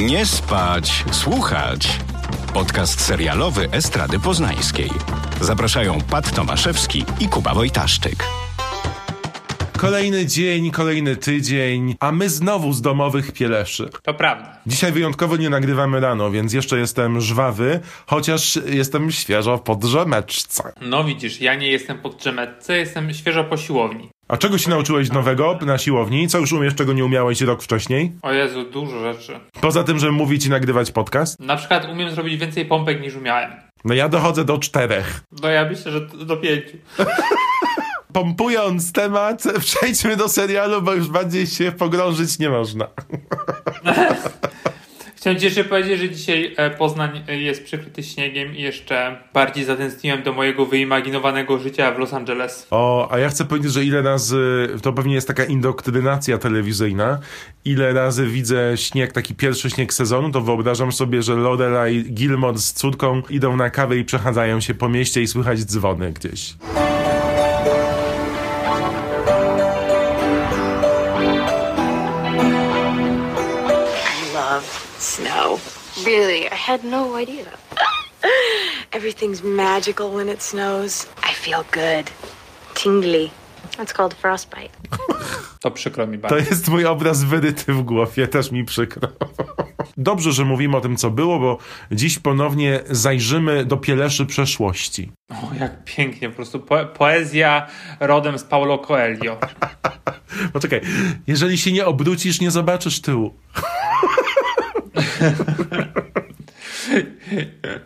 Nie spać, słuchać. Podcast serialowy Estrady Poznańskiej. Zapraszają Pat Tomaszewski i Kuba Wojtaszczyk. Kolejny dzień, kolejny tydzień, a my znowu z domowych pieleszy. To prawda. Dzisiaj wyjątkowo nie nagrywamy rano, więc jeszcze jestem żwawy, chociaż jestem świeżo po drzemeczce. No widzisz, ja nie jestem pod drzemeczce, jestem świeżo po siłowni. A czego się nauczyłeś nowego na siłowni? Co już umiesz, czego nie umiałeś rok wcześniej? O Jezu, dużo rzeczy. Poza tym, że mówić i nagrywać podcast? Na przykład umiem zrobić więcej pompek niż umiałem. No ja dochodzę do czterech. No ja myślę, że do pięciu. Pompując temat, przejdźmy do serialu, bo już bardziej się pogrążyć nie można. Chciałem ci jeszcze powiedzieć, że dzisiaj e, Poznań e, jest przykryty śniegiem i jeszcze bardziej zatęskniłem do mojego wyimaginowanego życia w Los Angeles. O, a ja chcę powiedzieć, że ile razy, to pewnie jest taka indoktrynacja telewizyjna, ile razy widzę śnieg, taki pierwszy śnieg sezonu, to wyobrażam sobie, że Lorelai Gilmore z córką idą na kawę i przechadzają się po mieście i słychać dzwony gdzieś. Snow. Really, I had no idea. Everything's magical when it snows. I feel good. Tingly. That's called frostbite. To przykro mi To bardzo. jest mój obraz wyryty w głowie, też mi przykro. Dobrze, że mówimy o tym, co było, bo dziś ponownie zajrzymy do pieleszy przeszłości. O, jak pięknie, po prostu po poezja rodem z Paulo Coelho. Poczekaj, jeżeli się nie obrócisz, nie zobaczysz tyłu.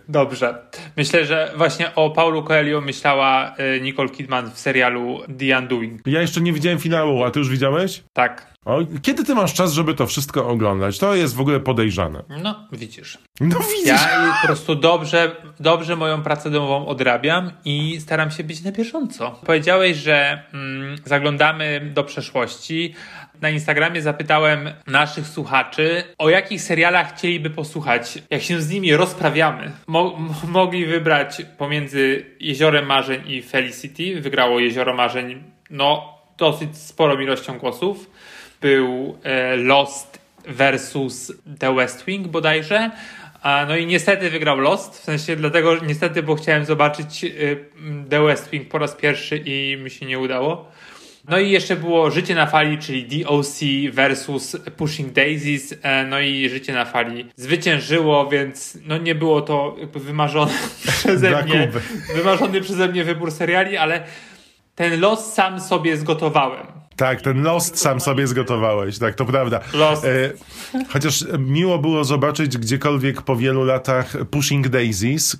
Dobrze. Myślę, że właśnie o Paulo Coelho myślała e, Nicole Kidman w serialu The Undoing. Ja jeszcze nie widziałem finału, a ty już widziałeś? Tak. O, kiedy ty masz czas, żeby to wszystko oglądać? To jest w ogóle podejrzane. No, widzisz. No widzisz. Ja po prostu dobrze, dobrze moją pracę domową odrabiam i staram się być na bieżąco. Powiedziałeś, że mm, zaglądamy do przeszłości. Na Instagramie zapytałem naszych słuchaczy, o jakich serialach chcieliby posłuchać, jak się z nimi rozprawiamy. Mo- mogli wybrać pomiędzy Jeziorem Marzeń i Felicity. Wygrało Jezioro Marzeń, no, dosyć sporą ilością głosów. Był e, Lost versus The West Wing bodajże. A, no i niestety wygrał Lost, w sensie dlatego, że niestety, bo chciałem zobaczyć y, The West Wing po raz pierwszy i mi się nie udało. No i jeszcze było Życie na fali, czyli DOC versus Pushing Daisies, e, no i Życie na fali zwyciężyło, więc no nie było to jakby wymarzone przeze mnie, wymarzony przeze mnie wybór seriali, ale ten los sam sobie zgotowałem. Tak, ten Lost sam sobie zgotowałeś, tak, to prawda. Lost. E, chociaż miło było zobaczyć gdziekolwiek po wielu latach Pushing Daisies.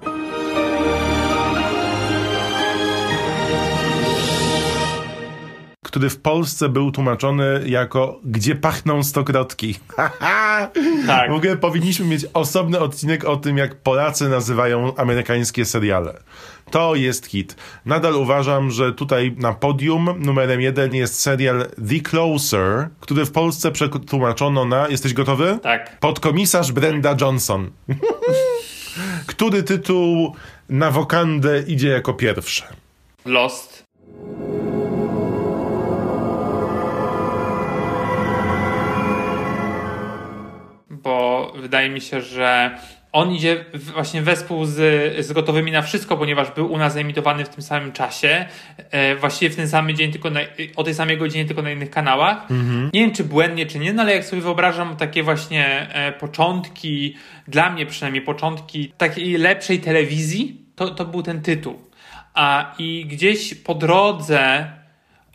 Który w Polsce był tłumaczony jako Gdzie pachną stokrotki. Tak. W ogóle powinniśmy mieć osobny odcinek o tym, jak Polacy nazywają amerykańskie seriale. To jest hit. Nadal uważam, że tutaj na podium numerem jeden jest serial The Closer, który w Polsce przetłumaczono na... Jesteś gotowy? Tak. Podkomisarz Brenda Johnson. który tytuł na wokandę idzie jako pierwszy? Lost. Wydaje mi się, że on idzie właśnie wespół z, z gotowymi na wszystko, ponieważ był u nas emitowany w tym samym czasie, e, właściwie w ten sam dzień, tylko na, o tej samej godzinie, tylko na innych kanałach. Nie wiem, czy błędnie, czy nie, no ale jak sobie wyobrażam takie właśnie e, początki, dla mnie przynajmniej początki takiej lepszej telewizji, to, to był ten tytuł. A i gdzieś po drodze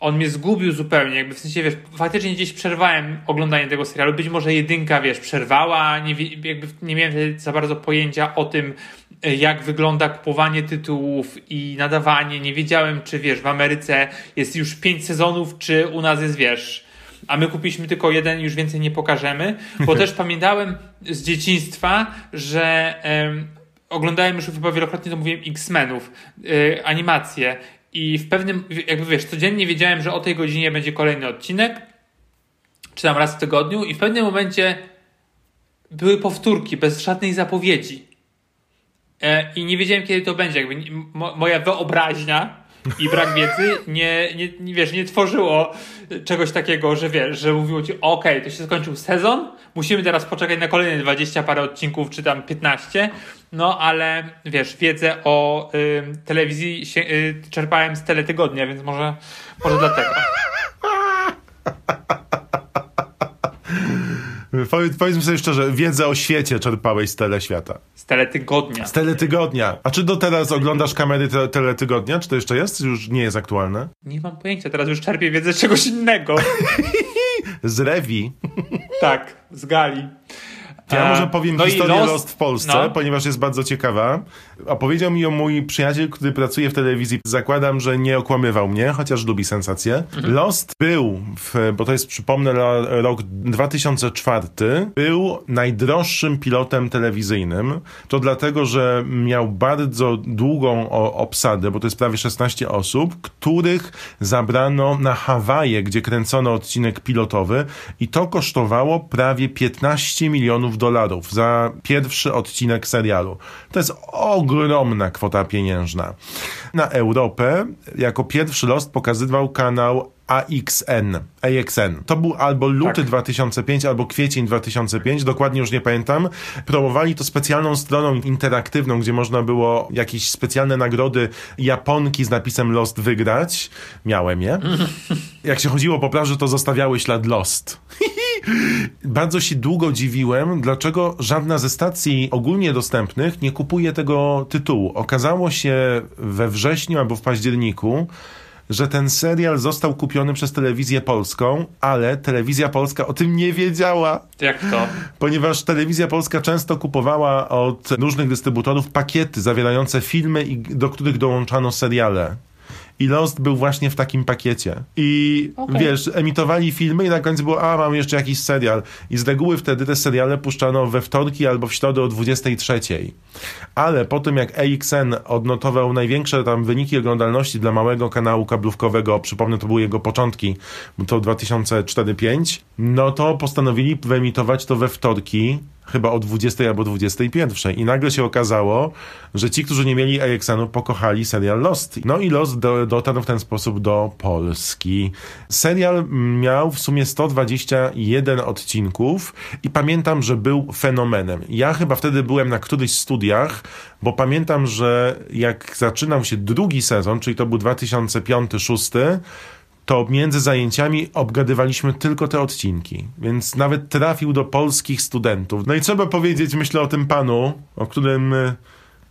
on mnie zgubił zupełnie, jakby w sensie, wiesz, faktycznie gdzieś przerwałem oglądanie tego serialu, być może jedynka, wiesz, przerwała, nie, jakby nie miałem za bardzo pojęcia o tym, e, jak wygląda kupowanie tytułów i nadawanie, nie wiedziałem, czy, wiesz, w Ameryce jest już pięć sezonów, czy u nas jest, wiesz, a my kupiliśmy tylko jeden już więcej nie pokażemy, bo też pamiętałem z dzieciństwa, że em, oglądałem już chyba wielokrotnie to mówiłem X-Menów, y, animacje i w pewnym, jakby wiesz, codziennie wiedziałem, że o tej godzinie będzie kolejny odcinek, czy tam raz w tygodniu i w pewnym momencie były powtórki bez żadnej zapowiedzi. E, I nie wiedziałem, kiedy to będzie. Jakby moja wyobraźnia I brak wiedzy nie, nie, nie, wiesz, nie tworzyło czegoś takiego, że wiesz, że mówiło ci, okej, to się skończył sezon, musimy teraz poczekać na kolejne 20 parę odcinków, czy tam 15, no ale wiesz, wiedzę o y, telewizji się, y, czerpałem z teletygodnia, więc może, może dlatego. Powiedz, powiedzmy sobie szczerze, wiedzę o świecie czerpałeś z teleświata. Z teletygodnia. Z teletygodnia. A czy do teraz oglądasz kamery te teletygodnia? Czy to jeszcze jest? Już nie jest aktualne? Nie mam pojęcia, teraz już czerpię wiedzę z czegoś innego. Z Rewi. tak, z Gali. Ja może powiem no historię Lost, Lost w Polsce, no. ponieważ jest bardzo ciekawa. Opowiedział mi ją mój przyjaciel, który pracuje w telewizji. Zakładam, że nie okłamywał mnie, chociaż lubi sensację. Mhm. Lost był, w, bo to jest, przypomnę, rok 2004, był najdroższym pilotem telewizyjnym. To dlatego, że miał bardzo długą o, obsadę, bo to jest prawie 16 osób, których zabrano na Hawaje, gdzie kręcono odcinek pilotowy i to kosztowało prawie 15 milionów dolarów za pierwszy odcinek serialu. To jest ogromna kwota pieniężna. Na Europę jako pierwszy Lost pokazywał kanał AXN. AXN. To był albo luty Tak. 2005, albo kwiecień 2005, dokładnie już nie pamiętam. Promowali to specjalną stroną interaktywną, gdzie można było jakieś specjalne nagrody Japonki z napisem Lost wygrać. Miałem je. Jak się chodziło po plaży, to zostawiały ślad Lost. Bardzo się długo dziwiłem, dlaczego żadna ze stacji ogólnie dostępnych nie kupuje tego tytułu. Okazało się we wrześniu albo w październiku, że ten serial został kupiony przez telewizję polską, ale telewizja polska o tym nie wiedziała Jak to? ponieważ telewizja polska często kupowała od różnych dystrybutorów pakiety zawierające filmy, do których dołączano seriale. I Lost był właśnie w takim pakiecie. I Okej. wiesz, emitowali filmy i na końcu było, a mam jeszcze jakiś serial. I z reguły wtedy te seriale puszczano we wtorki albo w środę o 23. Ale po tym jak AXN odnotował największe tam wyniki oglądalności dla małego kanału kablówkowego, przypomnę, to były jego początki, to 2004-2005, no to postanowili wyemitować to we wtorki, chyba o 20 albo 21. I nagle się okazało, że ci, którzy nie mieli AXN-u, pokochali serial Lost. No i Lost do, dotarł w ten sposób do Polski. Serial miał w sumie 121 odcinków i pamiętam, że był fenomenem. Ja chyba wtedy byłem na którychś studiach, bo pamiętam, że jak zaczynał się drugi sezon, czyli to był 2005-2006, to między zajęciami obgadywaliśmy tylko te odcinki, więc nawet trafił do polskich studentów. No i trzeba powiedzieć, myślę o tym panu, o którym y,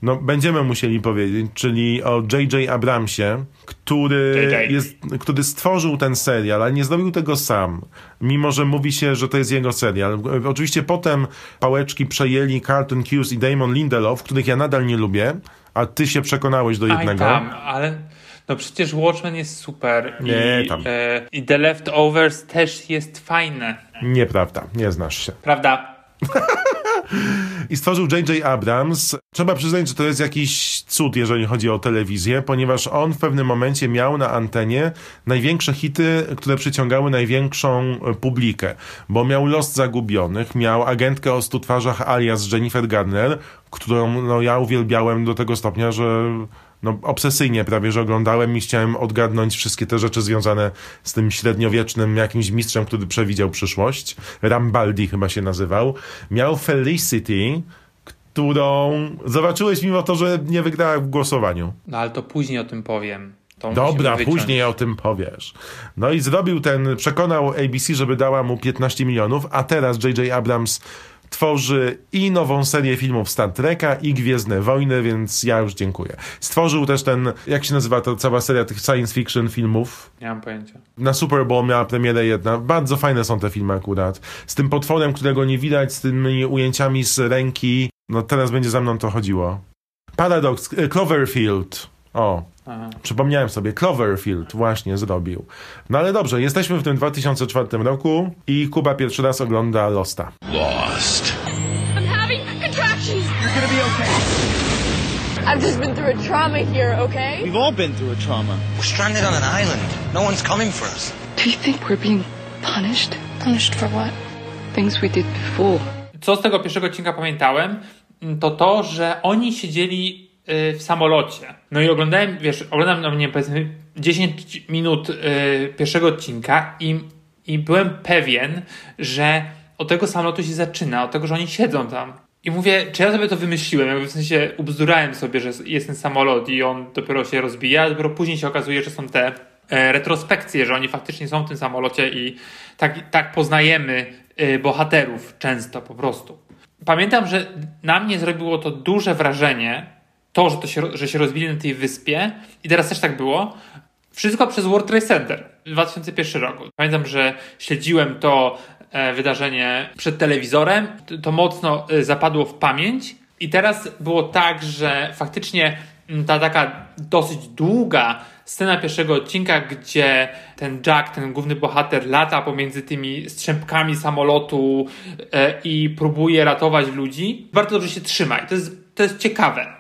no, będziemy musieli powiedzieć, czyli o J.J. Abramsie, który, jest, który stworzył ten serial, ale nie zrobił tego sam, mimo że mówi się, że to jest jego serial. Oczywiście potem pałeczki przejęli Carlton Cuse i Damon Lindelof, których ja nadal nie lubię, a ty się przekonałeś do Aj jednego. tam, ale no przecież Watchmen jest super. Nie, I, tam. E, I The Leftovers też jest fajne. Nieprawda, nie znasz się. Prawda? I stworzył J.J. Abrams. Trzeba przyznać, że to jest jakiś cud, jeżeli chodzi o telewizję, ponieważ on w pewnym momencie miał na antenie największe hity, które przyciągały największą e, publikę. Bo miał Lost Zagubionych, miał Agentkę o stu twarzach alias Jennifer Garner, którą no, ja uwielbiałem do tego stopnia, że no, obsesyjnie prawie, że oglądałem i chciałem odgadnąć wszystkie te rzeczy związane z tym średniowiecznym jakimś mistrzem, który przewidział przyszłość. Rambaldi chyba się nazywał. Miał Felicity, którą zobaczyłeś mimo to, że nie wygrała w głosowaniu. No ale to później o tym powiem. To Dobra, później o tym powiesz. No i zrobił ten, przekonał ABC, żeby dała mu 15 milionów, a teraz J.J. Abrams tworzy i nową serię filmów Star Treka i Gwiezdne Wojny, więc ja już dziękuję. Stworzył też ten, jak się nazywa ta cała seria tych science fiction filmów, Nie mam pojęcia. na Super Bowl miała premierę jedna. Bardzo fajne są te filmy akurat. Z tym potworem, którego nie widać, z tymi ujęciami z ręki. No teraz będzie za mną to chodziło. Paradox, e, Cloverfield. O, Aha. przypomniałem sobie, Cloverfield właśnie zrobił. No ale dobrze, jesteśmy w tym 2004 roku i Kuba pierwszy raz ogląda Losta. Lost. I'm having contractions. You're gonna be okay. I've just been through a trauma here, okay? We've all been through a trauma. We're stranded on an island. No one's coming for us. Do you think we're being punished? Punished for what? Things we did before. Co z tego pierwszego odcinka pamiętałem, to to, że oni siedzieli w samolocie. No i oglądałem, wiesz, oglądam, no nie wiem, powiedzmy 10 minut y, pierwszego odcinka i, i byłem pewien, że od tego samolotu się zaczyna, od tego, że oni siedzą tam. I mówię, czy ja sobie to wymyśliłem, jakby w sensie ubzdurałem sobie, że jest ten samolot i on dopiero się rozbija, a dopiero później się okazuje, że są te e, retrospekcje, że oni faktycznie są w tym samolocie i tak, tak poznajemy e, bohaterów często po prostu. Pamiętam, że na mnie zrobiło to duże wrażenie, to, że, to się, że się rozbili na tej wyspie. I teraz też tak było, wszystko przez World Trade Center. 2001 roku. Pamiętam, że śledziłem to e, wydarzenie przed telewizorem, to mocno e, zapadło w pamięć. I teraz było tak, że faktycznie mm, ta taka dosyć długa scena pierwszego odcinka, gdzie ten Jack, ten główny bohater, lata pomiędzy tymi strzępkami samolotu e, i próbuje ratować ludzi, bardzo dobrze się trzyma to jest, to jest ciekawe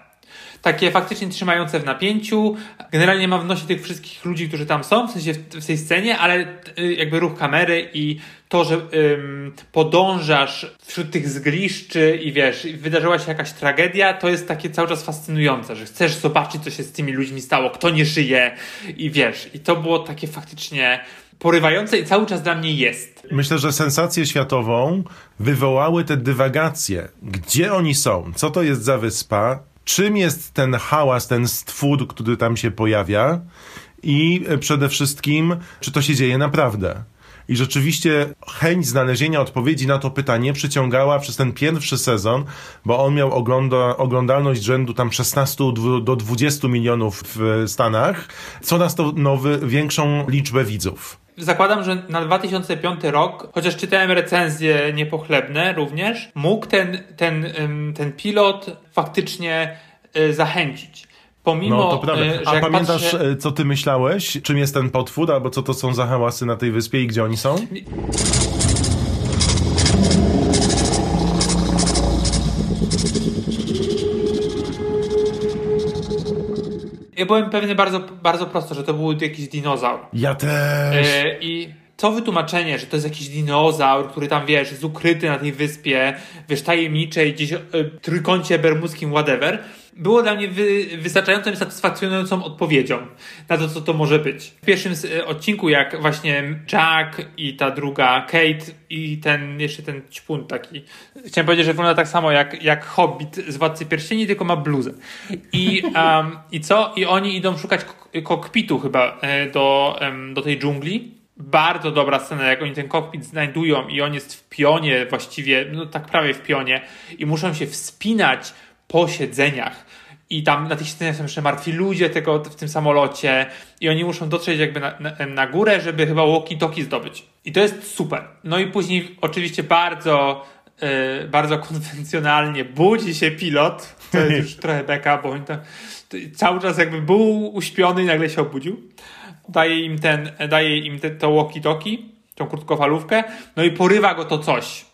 takie faktycznie trzymające w napięciu. Generalnie mam w nosie tych wszystkich ludzi, którzy tam są, w sensie w, tej scenie, ale y, jakby ruch kamery i to, że ym, podążasz wśród tych zgliszczy i wiesz, wydarzyła się jakaś tragedia, to jest takie cały czas fascynujące, że chcesz zobaczyć, co się z tymi ludźmi stało, kto nie żyje i wiesz, i to było takie faktycznie porywające i cały czas dla mnie jest. Myślę, że sensację światową wywołały te dywagacje. Gdzie oni są? Co to jest za wyspa? Czym jest ten hałas, ten stwór, który tam się pojawia i e, przede wszystkim, czy to się dzieje naprawdę. I rzeczywiście chęć znalezienia odpowiedzi na to pytanie przyciągała przez ten pierwszy sezon, bo on miał ogląda, oglądalność rzędu tam 16 do 20 milionów w Stanach, coraz to nowy, większą liczbę widzów zakładam, że na 2005 rok, chociaż czytałem recenzje niepochlebne również, mógł ten, ten, ten pilot faktycznie e, zachęcić. Pomimo, no, to prawda. E, A pamiętasz, patrzę... co ty myślałeś? Czym jest ten potwór, albo co to są za hałasy na tej wyspie i gdzie oni są? Ja byłem pewny bardzo, bardzo prosto, że to był jakiś dinozaur. Ja też. E, I to wytłumaczenie, że to jest jakiś dinozaur, który tam, wiesz, jest ukryty na tej wyspie, wiesz, tajemniczej, gdzieś e, trójkącie bermudzkim, whatever, było dla mnie wy, wystarczającą satysfakcjonującą odpowiedzią na to, co to może być. W pierwszym e, odcinku, jak właśnie Jack i ta druga Kate i ten, jeszcze ten ćpun taki, chciałem powiedzieć, że wygląda tak samo jak, jak Hobbit z Władcy Pierścieni, tylko ma bluzę. I, um, i co? I oni idą szukać kokpitu chyba e, do, do tej dżungli bardzo dobra scena, jak oni ten kokpit znajdują i on jest w pionie właściwie, no tak prawie w pionie i muszą się wspinać po siedzeniach i tam na tych siedzeniach są jeszcze martwi ludzie tego, w tym samolocie i oni muszą dotrzeć jakby na, na, na górę, żeby chyba walkie-talkie zdobyć. I to jest super. No i później oczywiście bardzo yy, bardzo konwencjonalnie budzi się pilot, to jest już trochę beka, bo on tam, cały czas jakby był uśpiony i nagle się obudził. Daje im ten, daje im te, to walkie-talkie, tą krótkofalówkę, no i porywa go to coś.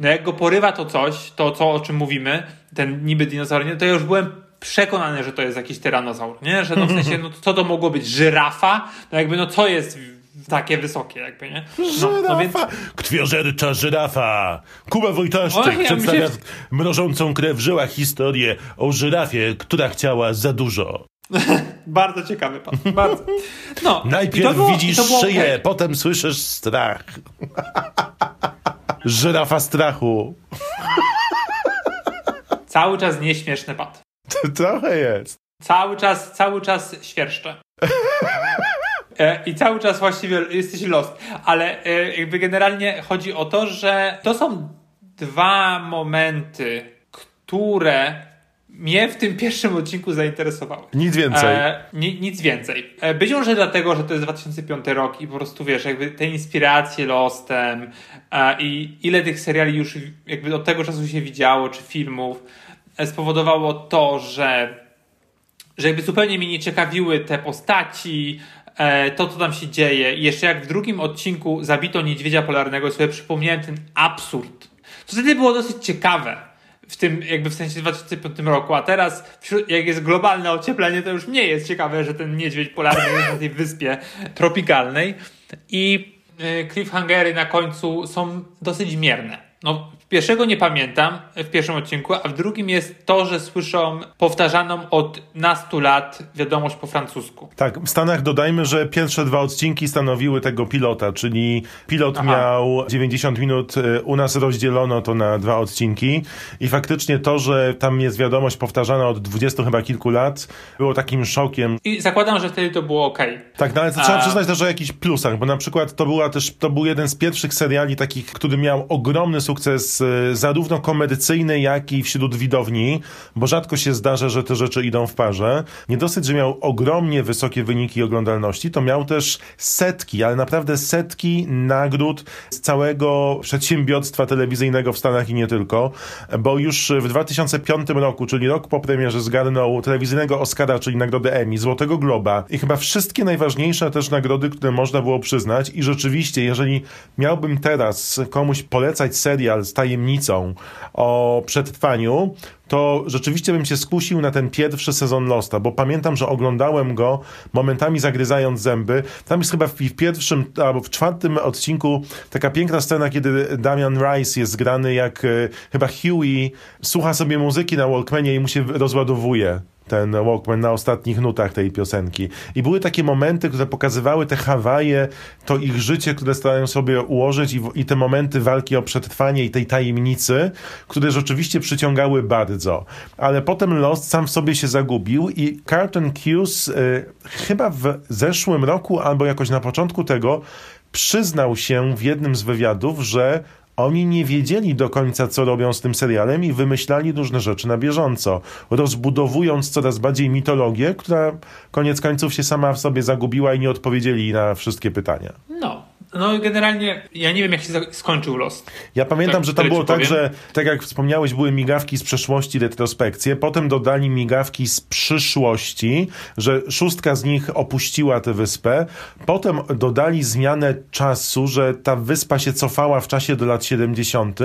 No jak go porywa to coś, to co, o czym mówimy, ten niby dinozaur, to ja już byłem przekonany, że to jest jakiś tyranozaur, nie? Że no w sensie, no co to mogło być? Żyrafa? No jakby, no co jest takie wysokie jakby, nie? No, żyrafa! No więc... Krwiożercza żyrafa! Kuba Wojtaszczyk ja przedstawia mrożącą krew w żyłach historię o żyrafie, która chciała za dużo. bardzo ciekawy pan, bardzo. No, Najpierw było, widzisz szyję, okay. potem słyszysz strach. Żyrafa strachu. Cały czas nieśmieszny pad. Trochę jest. Cały czas, cały czas świerszcze. E, I cały czas właściwie jesteś lost. Ale e, jakby generalnie chodzi o to, że to są dwa momenty, które mnie w tym pierwszym odcinku zainteresowały. Nic więcej. E, ni, nic więcej. E, być może dlatego, że to jest 2005 rok i po prostu wiesz, jakby te inspiracje Lostem e, i ile tych seriali już jakby od tego czasu się widziało, czy filmów, spowodowało to, że, że jakby zupełnie mnie nie ciekawiły te postaci, e, to co tam się dzieje. I jeszcze jak w drugim odcinku zabito niedźwiedzia polarnego, sobie przypomniałem ten absurd. To wtedy było dosyć ciekawe w tym jakby w sensie 2005 roku, a teraz wśród, jak jest globalne ocieplenie, to już nie jest ciekawe, że ten niedźwiedź polarny jest na tej wyspie tropikalnej i y, cliffhangery na końcu są dosyć mierne. No, Pierwszego nie pamiętam w pierwszym odcinku, a w drugim jest to, że słyszą powtarzaną od nastu lat wiadomość po francusku. Tak, w Stanach dodajmy, że pierwsze dwa odcinki stanowiły tego pilota, czyli pilot Aha. miał 90 minut, y, u nas rozdzielono to na dwa odcinki i faktycznie to, że tam jest wiadomość powtarzana od 20 chyba kilku lat, było takim szokiem. I zakładam, że wtedy to było ok. Tak, no ale to trzeba A- przyznać też o jakichś plusach, bo na przykład to była też, to był jeden z pierwszych seriali takich, który miał ogromny sukces zarówno komercyjny, jak i wśród widowni, bo rzadko się zdarza, że te rzeczy idą w parze. Nie dosyć, że miał ogromnie wysokie wyniki oglądalności, to miał też setki, ale naprawdę setki nagród z całego przedsiębiorstwa telewizyjnego w Stanach i nie tylko, bo już w 2005 roku, czyli rok po premierze zgarnął telewizyjnego Oscara, czyli nagrodę Emmy, Złotego Globa i chyba wszystkie najważniejsze też nagrody, które można było przyznać i rzeczywiście, jeżeli miałbym teraz komuś polecać serial z tajemnicą o przetrwaniu, to rzeczywiście bym się skusił na ten pierwszy sezon Losta, bo pamiętam, że oglądałem go momentami zagryzając zęby. Tam jest chyba w, w pierwszym albo w czwartym odcinku taka piękna scena, kiedy Damian Rice jest grany jak e, chyba Huey słucha sobie muzyki na Walkmanie i mu się rozładowuje ten Walkman na ostatnich nutach tej piosenki. I były takie momenty, które pokazywały te Hawaje, to ich życie, które starają sobie ułożyć i, i te momenty walki o przetrwanie i tej tajemnicy, które rzeczywiście przyciągały bardzo. Ale potem Lost sam w sobie się zagubił i Carlton Cuse y, chyba w zeszłym roku albo jakoś na początku tego przyznał się w jednym z wywiadów, że oni nie wiedzieli do końca, co robią z tym serialem i wymyślali różne rzeczy na bieżąco, rozbudowując coraz bardziej mitologię, która koniec końców się sama w sobie zagubiła i nie odpowiedzieli na wszystkie pytania. No. No generalnie ja nie wiem jak się skończył Lost. Ja pamiętam, Tak, że tam było tak, powiem. że tak jak wspomniałeś, były migawki z przeszłości, retrospekcje, potem dodali migawki z przyszłości, że szóstka z nich opuściła tę wyspę, potem dodali zmianę czasu, że ta wyspa się cofała w czasie do lat 70.,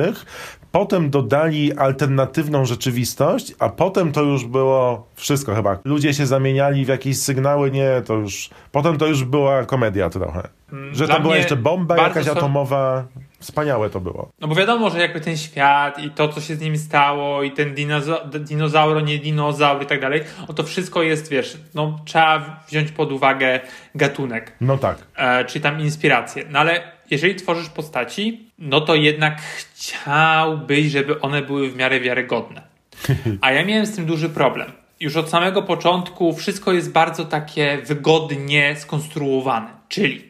potem dodali alternatywną rzeczywistość, a potem to już było wszystko chyba. Ludzie się zamieniali w jakieś sygnały, nie, to już, potem to już była komedia trochę. Że dla to była jeszcze bomba jakaś są- atomowa, wspaniałe to było. No bo wiadomo, że jakby ten świat i to, co się z nim stało i ten dinoza- dinozauro, nie dinozaur i tak dalej, no to wszystko jest, wiesz, no trzeba wziąć pod uwagę gatunek, No tak. e, czy tam inspirację. No ale jeżeli tworzysz postaci, no to jednak chciałbyś, żeby one były w miarę wiarygodne. A ja miałem z tym duży problem. Już od samego początku wszystko jest bardzo takie wygodnie skonstruowane. Czyli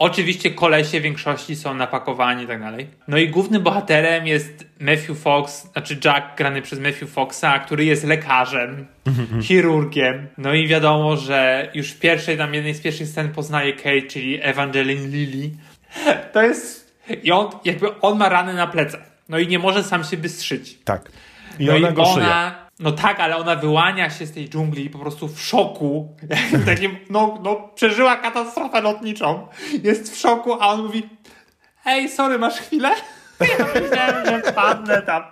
oczywiście kolesie w większości są napakowani i tak dalej. No i głównym bohaterem jest Matthew Fox, znaczy Jack grany przez Matthew Foxa, który jest lekarzem, chirurgiem. No i wiadomo, że już w pierwszej, tam jednej z pierwszych scen poznaje Kate, czyli Evangeline Lilly. To jest... I on, jakby on ma rany na plecach. No i nie może sam się bystrzyć. Tak. I No ona i go ona, no tak, ale ona wyłania się z tej dżungli po prostu w szoku. Takim, no, no, przeżyła katastrofę lotniczą. Jest w szoku, a on mówi: Ej, sorry, masz chwilę? Ja myślałem, że wpadnę tam.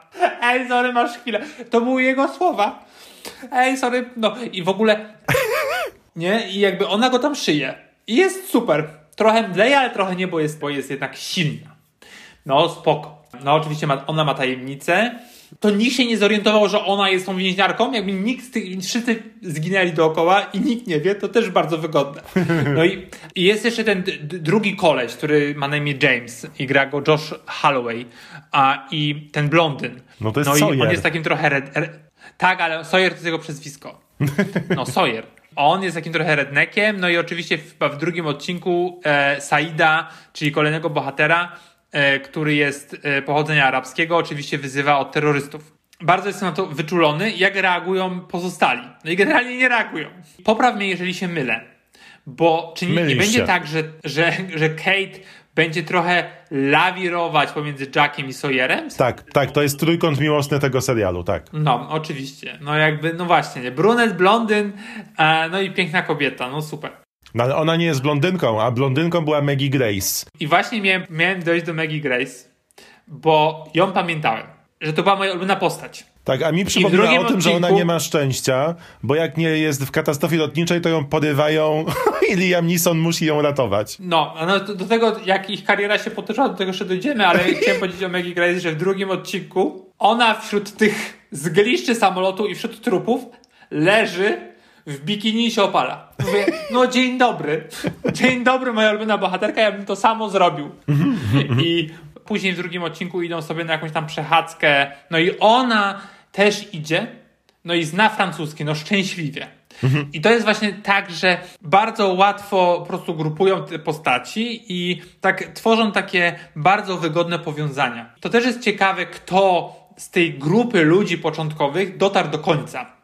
Ej, sorry, masz chwilę. To były jego słowa. Ej, sorry, no i w ogóle. Nie? I jakby ona go tam szyje. I jest super. Trochę mdleje, ale trochę nie, bo jest, bo jest jednak silna. No, spoko. No, oczywiście ma, ona ma tajemnicę. To nikt się nie zorientował, że ona jest tą więźniarką. Jakby nikt z tych, wszyscy zginęli dookoła i nikt nie wie, to też bardzo wygodne. No i, i jest jeszcze ten drugi koleś, który ma na imię James i gra go Josh Holloway. A, I ten blondyn. No to jest no i Sawyer. on jest takim trochę... Red, re, tak, ale Sawyer to jest jego przezwisko. No, Sawyer. On jest takim trochę redneckiem, no i oczywiście w, w drugim odcinku e, Saida, czyli kolejnego bohatera, który jest e, pochodzenia arabskiego, oczywiście wyzywa od terrorystów. Bardzo jestem na to wyczulony, jak reagują pozostali. No i generalnie nie reagują. Popraw mnie, jeżeli się mylę. Bo czy nie, nie będzie tak, że, że, że Kate będzie trochę lawirować pomiędzy Jackiem i Sawyerem? Tak, tak, to jest trójkąt miłosny tego serialu, tak. No, oczywiście. No jakby, no właśnie, nie? brunet, blondyn, e, no i piękna kobieta, no super. No ale ona nie jest blondynką, a blondynką była Maggie Grace. I właśnie miałem, miałem dojść do Maggie Grace, bo ją pamiętałem, że to była moja ulubiona postać. Tak, a mi przypomina o tym, że ona odcinku- nie ma szczęścia, bo jak nie jest w katastrofie lotniczej, to ją porywają I Liam Neeson musi ją ratować. No, no do, do tego, jak ich kariera się potoczyła, do tego jeszcze dojdziemy, ale chciałem powiedzieć o Maggie Grace, że w drugim odcinku ona wśród tych zgliszczy samolotu i wśród trupów leży w bikini się opala. Mówię, no dzień dobry. Dzień dobry, moja ulubiona bohaterka, ja bym to samo zrobił. I później w drugim odcinku idą sobie na jakąś tam przechadzkę, no i ona też idzie, no i zna francuski, no szczęśliwie. I to jest właśnie tak, że bardzo łatwo po prostu grupują te postaci i tak tworzą takie bardzo wygodne powiązania. To też jest ciekawe, kto z tej grupy ludzi początkowych dotarł do końca.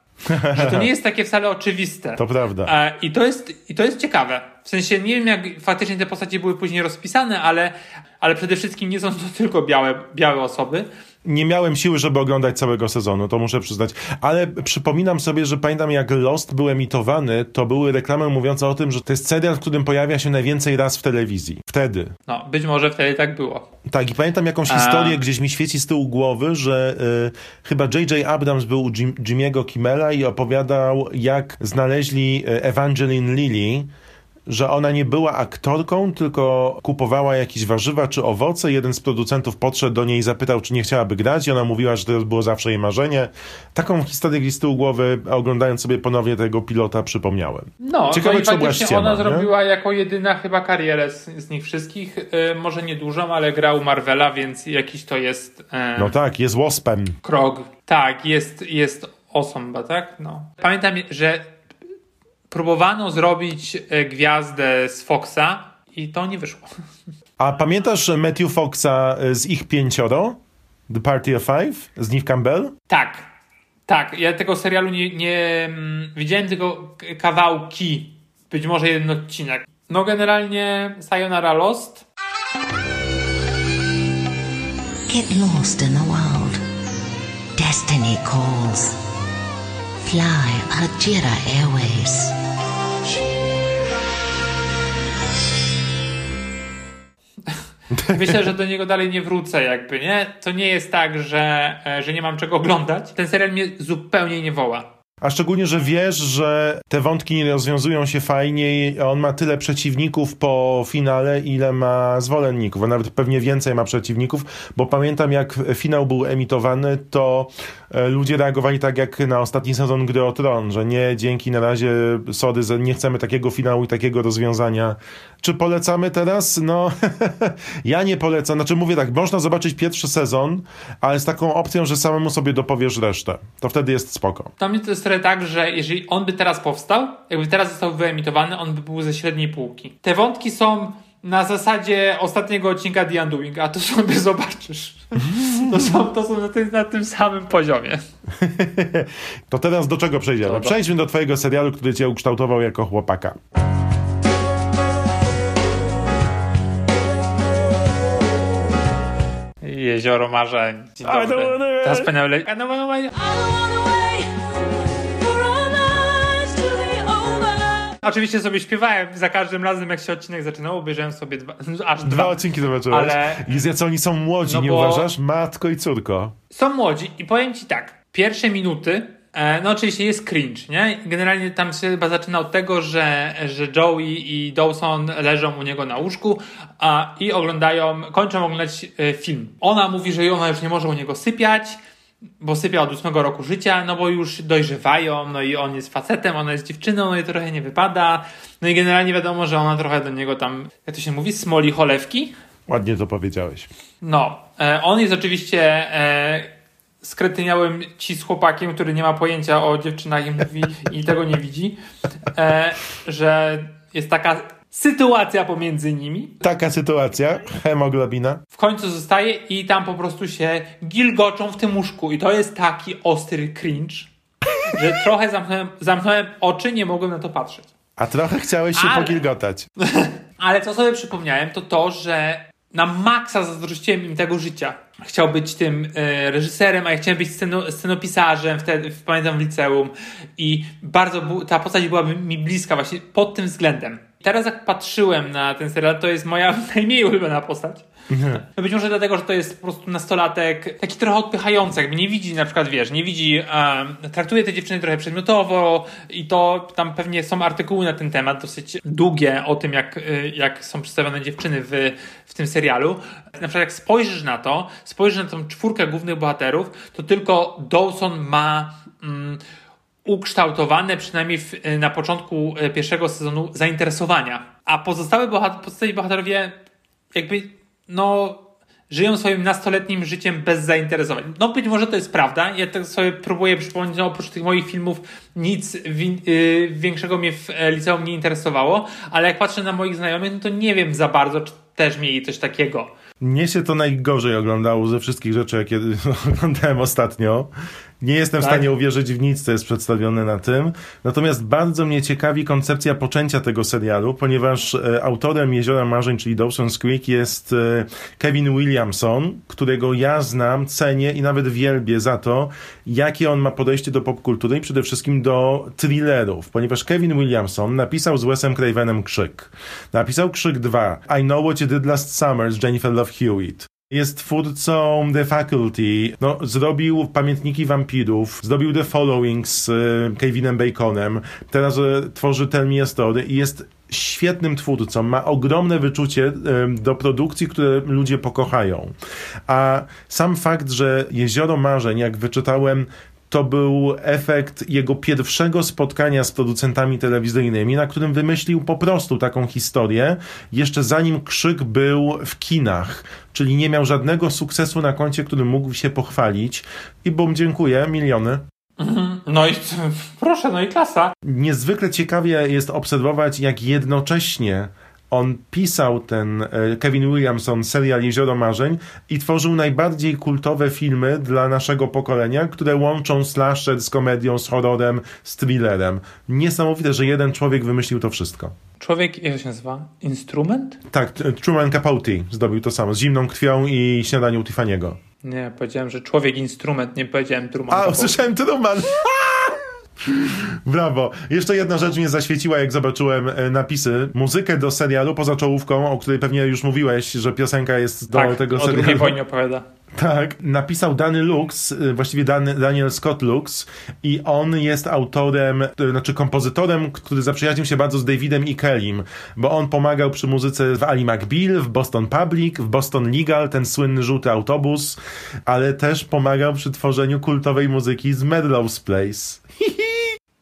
Że to nie jest takie wcale oczywiste. To prawda. E, I to jest, i to jest ciekawe. W sensie nie wiem, jak faktycznie te postacie były później rozpisane, ale, ale przede wszystkim nie są to tylko białe, białe osoby. Nie miałem siły, żeby oglądać całego sezonu, to muszę przyznać. Ale przypominam sobie, że pamiętam jak Lost był emitowany, to były reklamy mówiące o tym, że to jest serial, w którym pojawia się najwięcej raz w telewizji. Wtedy. No, być może wtedy tak było. Tak, i pamiętam jakąś A. historię, gdzieś mi świeci z tyłu głowy, że y, chyba J.J. Abrams był u Jim, Jimmy'ego Kimmela i opowiadał, jak znaleźli y, Evangeline Lilly, że ona nie była aktorką, tylko kupowała jakieś warzywa czy owoce. Jeden z producentów podszedł do niej i zapytał, czy nie chciałaby grać i ona mówiła, że to było zawsze jej marzenie. Taką historię z tyłu głowy, oglądając sobie ponownie tego pilota, przypomniałem. No, Ciekawe, i czy to była ściema, ona nie? zrobiła jako jedyna chyba karierę z, z nich wszystkich. Y, może nie dużą, ale grał Marvela, więc jakiś to jest y, No tak, jest Waspem. krok. Tak, jest, jest osoba, tak? No. Pamiętam, że próbowano zrobić y, gwiazdę z Foxa i to nie wyszło. A pamiętasz Matthew Foxa y, z ich pięcioro? The Party of Five? Z Neve Campbell? Tak, tak. Ja tego serialu nie, nie mm, widziałem tylko kawałki, być może jeden odcinek. No generalnie Sayonara Lost. Get lost in the world. Destiny calls. Fly Ajira Airways. Myślę, że do niego dalej nie wrócę, jakby, nie? To nie jest tak, że, e, że nie mam czego oglądać. Ten serial mnie zupełnie nie woła. A szczególnie, że wiesz, że te wątki nie rozwiązują się fajnie i on ma tyle przeciwników po finale, ile ma zwolenników, a nawet pewnie więcej ma przeciwników, bo pamiętam jak finał był emitowany, to e, ludzie reagowali tak jak na ostatni sezon Gry o Tron, że nie, dzięki, na razie, że nie chcemy takiego finału i takiego rozwiązania. Czy polecamy teraz? No, ja nie polecam. Znaczy mówię tak, można zobaczyć pierwszy sezon, ale z taką opcją, że samemu sobie dopowiesz resztę. To wtedy jest spoko. Jest trochę tak, że jeżeli on by teraz powstał, jakby teraz został wyemitowany, on by był ze średniej półki. Te wątki są na zasadzie ostatniego odcinka The Undoing, a to sobie zobaczysz. To są, to są na, tym, na tym samym poziomie. To teraz do czego przejdziemy? Dobra. Przejdźmy do twojego serialu, który cię ukształtował jako chłopaka. Jezioro Marzeń. Dzień I dobry. don't wanna- Ta wspaniała le- I don't wanna wait. Oczywiście sobie śpiewałem za każdym razem, jak się odcinek zaczynał, obejrzałem sobie dwa, aż dwa. Dwa odcinki zobaczyłeś. Ale- I jacy oni są młodzi, No nie bo- uważasz? Matko i córko. Są młodzi i powiem ci tak, pierwsze minuty, e, no oczywiście jest cringe, nie? Generalnie tam się chyba zaczyna od tego, że, że Joey i Dawson leżą u niego na łóżku a, i oglądają, kończą oglądać e, film. Ona mówi, że ona już nie może u niego sypiać, bo sypia od ósmego roku życia, no bo już dojrzewają, no i on jest facetem, ona jest dziewczyną, no i trochę nie wypada. No i generalnie wiadomo, że ona trochę do niego tam, jak to się mówi, smoli cholewki. Ładnie to powiedziałeś. No, e, on jest oczywiście e, skretyniałym ci z chłopakiem, który nie ma pojęcia o dziewczynach i mówi i tego nie widzi, e, że jest taka sytuacja pomiędzy nimi. Taka sytuacja, hemoglobina. W końcu zostaje i tam po prostu się gilgoczą w tym łóżku i to jest taki ostry cringe, że trochę zamknąłem, zamknąłem oczy, nie mogłem na to patrzeć. A trochę chciałeś się Ale- pogilgotać. Ale co sobie przypomniałem, to to, że na maksa zazdrościłem im tego życia. Chciał być tym e, reżyserem, a ja chciałem być sceno, scenopisarzem wtedy, w, pamiętam w liceum i bardzo bu- ta postać byłaby mi bliska właśnie pod tym względem. Teraz jak patrzyłem na ten serial, to jest moja najmniej ulubiona postać. No być może dlatego, że to jest po prostu nastolatek taki trochę odpychający, jakby nie widzi na przykład, wiesz, nie widzi, um, traktuje te dziewczyny trochę przedmiotowo i to tam pewnie są artykuły na ten temat, dosyć długie o tym, jak, y, jak są przedstawione dziewczyny w, w tym serialu. Na przykład jak spojrzysz na to, spojrzysz na tą czwórkę głównych bohaterów, to tylko Dawson ma... Mm, ukształtowane przynajmniej w, na początku y, pierwszego sezonu zainteresowania. A pozostałe bohater, bohaterowie jakby no żyją swoim nastoletnim życiem bez zainteresowań. No być może to jest prawda. Ja tak sobie próbuję przypomnieć, no oprócz tych moich filmów nic yy, większego mnie w e, liceum nie interesowało, ale jak patrzę na moich znajomych, no to nie wiem za bardzo, czy też mieli coś takiego. Mnie się to najgorzej oglądało ze wszystkich rzeczy, jakie oglądałem ostatnio. Nie jestem tak? w stanie uwierzyć w nic, co jest przedstawione na tym. Natomiast bardzo mnie ciekawi koncepcja poczęcia tego serialu, ponieważ e, autorem Jeziora Marzeń, czyli Dawson's Creek, jest e, Kevin Williamson, którego ja znam, cenię i nawet wielbię za to, jakie on ma podejście do popkultury i przede wszystkim do thrillerów, ponieważ Kevin Williamson napisał z Wesem Cravenem Krzyk. Napisał Krzyk 2, I Know What You Did Last Summer z Jennifer Love Hewitt. Jest twórcą The Faculty, no, zrobił Pamiętniki Wampirów, zrobił The Following z y, Kevinem Baconem, teraz y, tworzy Tell Me a Story i jest świetnym twórcą, ma ogromne wyczucie y, do produkcji, które ludzie pokochają. A sam fakt, że Jezioro Marzeń, jak wyczytałem, to był efekt jego pierwszego spotkania z producentami telewizyjnymi, na którym wymyślił po prostu taką historię, jeszcze zanim krzyk był w kinach, czyli nie miał żadnego sukcesu na koncie, którym mógł się pochwalić. I bum, dziękuję, miliony. Mhm. No i proszę, no i klasa. Niezwykle ciekawie jest obserwować, jak jednocześnie on pisał ten e, Kevin Williamson serial Jezioro Marzeń i tworzył najbardziej kultowe filmy dla naszego pokolenia, które łączą slasher z komedią, z horrorem, z thrillerem. Niesamowite, że jeden człowiek wymyślił to wszystko. Człowiek, jak to się nazywa? Instrument? Tak, Truman Capote zdobił to samo, z zimną krwią i śniadaniu Tiffany'ego. Nie, powiedziałem, że człowiek instrument, nie powiedziałem Truman. A, Capote. usłyszałem Truman! Brawo. Jeszcze jedna rzecz mnie zaświeciła, jak zobaczyłem e, napisy. Muzykę do serialu, poza czołówką, o której pewnie już mówiłeś, że piosenka jest do tak, tego o serialu. Tak, wojnie opowiada. Tak, napisał Danny Lux, e, właściwie Daniel Scott Lux i on jest autorem, e, znaczy kompozytorem, który zaprzyjaźnił się bardzo z Davidem i Kellym, bo on pomagał przy muzyce w Ali McBeal, w Boston Public, w Boston Legal, ten słynny żółty autobus, ale też pomagał przy tworzeniu kultowej muzyki z Medlow's Place.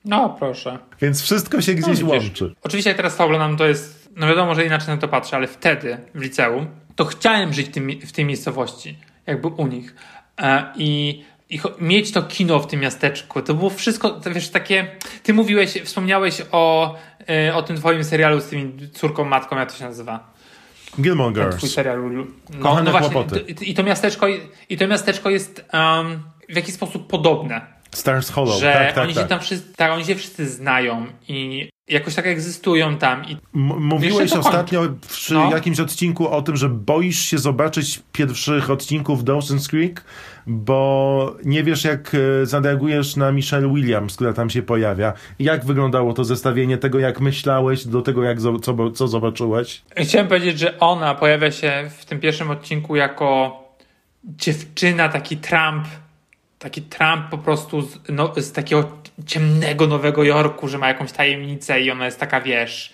No, proszę. Więc wszystko się gdzieś no, łączy. Oczywiście jak teraz to oglądam, to jest, no wiadomo, że inaczej na to patrzę, ale wtedy w liceum, to chciałem żyć w, tym, w tej miejscowości, jakby u nich. E, I i mieć to kino w tym miasteczku. To było wszystko, to wiesz, takie. Ty mówiłeś, wspomniałeś o, e, o tym twoim serialu z tymi córką, matką, jak to się nazywa? Gilmore Girls. Twój serial. No, no właśnie. I to miasteczko, i to miasteczko jest um, w jakiś sposób podobne. Stars Hollow, że tak, tak, oni tak. się tam wszyscy, tak, oni się wszyscy znają i jakoś tak egzystują tam. I mówiłeś ostatnio przy no. jakimś odcinku o tym, że boisz się zobaczyć pierwszych odcinków Dawson's Creek, bo nie wiesz, jak e, zareagujesz na Michelle Williams, która tam się pojawia. Jak wyglądało to zestawienie tego, jak myślałeś, do tego, jak co, co zobaczyłeś? Chciałem powiedzieć, że ona pojawia się w tym pierwszym odcinku jako dziewczyna, taki Trump taki Trump po prostu z, no, z takiego ciemnego Nowego Jorku, że ma jakąś tajemnicę i ona jest taka, wiesz,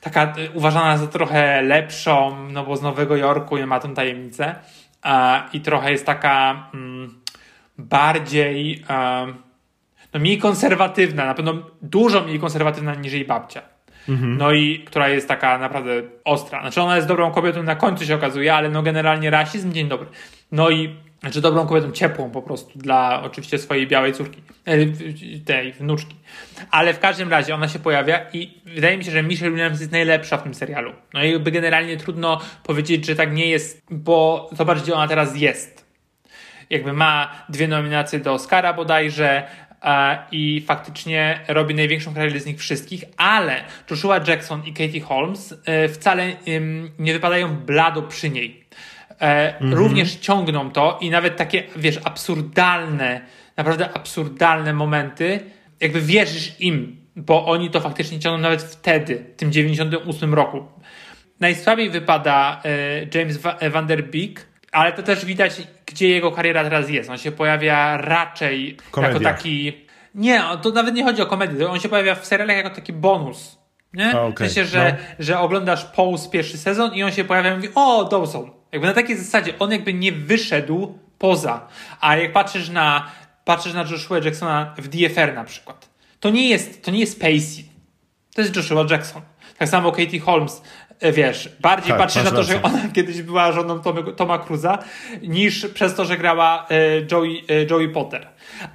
taka y, uważana za trochę lepszą, no bo z Nowego Jorku nie ma tą tajemnicę a, i trochę jest taka mm, bardziej a, no mniej konserwatywna, na pewno dużo mniej konserwatywna niż jej babcia. Mhm. No i która jest taka naprawdę ostra. Znaczy ona jest dobrą kobietą, na końcu się okazuje, ale no generalnie rasizm, dzień dobry. No i znaczy dobrą kobietą, ciepłą po prostu dla oczywiście swojej białej córki, e, tej wnuczki. Ale w każdym razie ona się pojawia i wydaje mi się, że Michelle Williams jest najlepsza w tym serialu. No i jakby generalnie trudno powiedzieć, że tak nie jest, bo zobacz, gdzie ona teraz jest. Jakby ma dwie nominacje do Oscara bodajże, i faktycznie robi największą karierę z nich wszystkich, ale Joshua Jackson i Katie Holmes e, wcale nie wypadają blado przy niej. E, mhm. Również ciągną to i nawet takie, wiesz, absurdalne, naprawdę absurdalne momenty, jakby wierzysz im bo oni to faktycznie ciągną nawet wtedy, w tym 98 roku. Najsłabiej wypada e, James Van Der Beek, ale to też widać, gdzie jego kariera teraz jest. On się pojawia raczej Komedia. jako taki. Nie, to nawet nie chodzi o komedię. On się pojawia w serialach jako taki bonus. Nie? A, okej. W sensie, że, No. że oglądasz Pose pierwszy sezon i on się pojawia i mówi: O, Dawson. Jakby na takiej zasadzie on jakby nie wyszedł poza. A jak patrzysz na, patrzysz na Joshua Jacksona w DFR na przykład, to nie jest, to nie jest Pacey. To jest Joshua Jackson. Tak samo Katie Holmes, e, wiesz, bardziej Tak, patrzysz na to, że rację. ona kiedyś była żoną Tomy, Toma Cruza, niż przez to, że grała e, Joey, e, Joey Potter.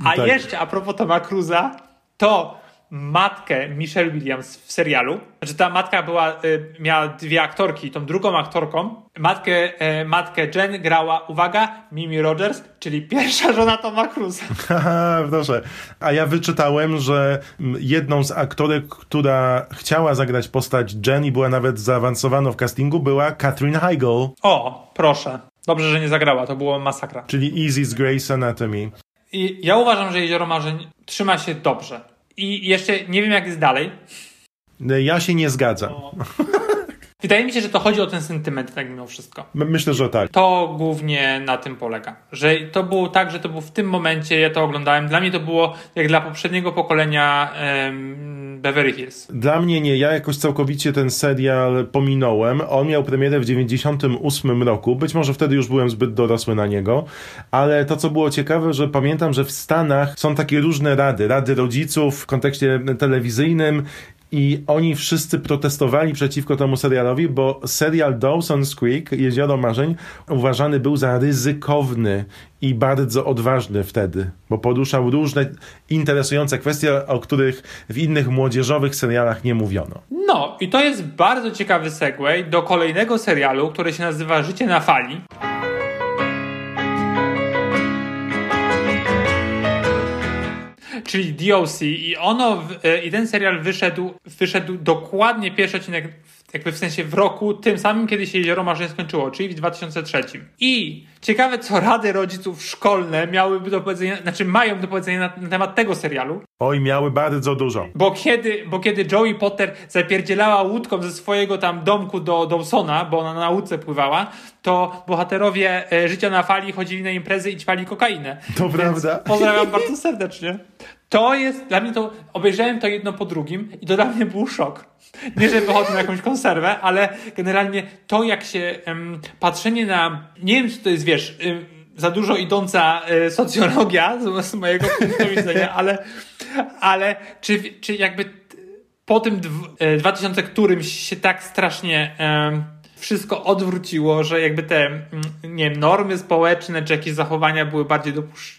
A Tak. jeszcze a propos Toma Cruza, to matkę Michelle Williams w serialu, znaczy ta matka była, y, miała dwie aktorki, tą drugą aktorką, matkę, e, matkę Jen grała, uwaga, Mimi Rogers, czyli pierwsza żona Toma Cruza. Proszę. A ja wyczytałem, że jedną z aktorek, która chciała zagrać postać Jen i była nawet zaawansowana w castingu, była Katherine Heigl, O, proszę. Dobrze, że nie zagrała, to było masakra. czyli Easy z Grey's Anatomy. I ja uważam, że Jezioro Marzeń trzyma się dobrze. I jeszcze nie wiem, jak jest dalej. Ja się nie zgadzam. Wydaje mi się, że to chodzi o ten sentyment, tak mimo wszystko. M- Myślę, że tak. To głównie na tym polega. Że to było tak, że to było w tym momencie, ja to oglądałem. Dla mnie to było jak dla poprzedniego pokolenia Beverly Hills. Dla mnie nie, ja jakoś całkowicie ten serial pominąłem. On miał premierę w 98 roku, być może wtedy już byłem zbyt dorosły na niego, ale to co było ciekawe, że pamiętam, że w Stanach są takie różne rady, rady rodziców w kontekście telewizyjnym i oni wszyscy protestowali przeciwko temu serialowi, bo serial Dawson's Creek, Jezioro Marzeń, uważany był za ryzykowny i bardzo odważny wtedy, bo poruszał różne interesujące kwestie, o których w innych młodzieżowych serialach nie mówiono. No, i to jest bardzo ciekawy segue do kolejnego serialu, który się nazywa Życie na fali. Czyli DOC i ono, e, i ten serial wyszedł, wyszedł dokładnie pierwszy odcinek w- jakby w sensie w roku tym samym, kiedy się Jezioro Marzeń skończyło, czyli w 2003. I ciekawe, co rady rodziców szkolne miałyby do powiedzenia, znaczy mają do powiedzenia na, na temat tego serialu, Oj, miały bardzo dużo. bo kiedy, bo kiedy Joey Potter zapierdzielała łódką ze swojego tam domku do Dawsona, bo ona na łódce pływała, to bohaterowie e, Życia na fali chodzili na imprezy i ćpali kokainę. To Więc prawda. Pozdrawiam bardzo serdecznie. To jest, dla mnie to, obejrzałem to jedno po drugim i to dla mnie był szok. Nie, że wychodzę na jakąś konserwę, ale generalnie to, jak się em, patrzenie na, nie wiem, czy to jest, wiesz, em, za dużo idąca e, socjologia z, z mojego punktu widzenia, ale, ale czy, czy jakby po tym dw, e, 2000 którymś się tak strasznie wszystko odwróciło, że jakby te mm, nie wiem, normy społeczne czy jakieś zachowania były bardziej dopuszczalne,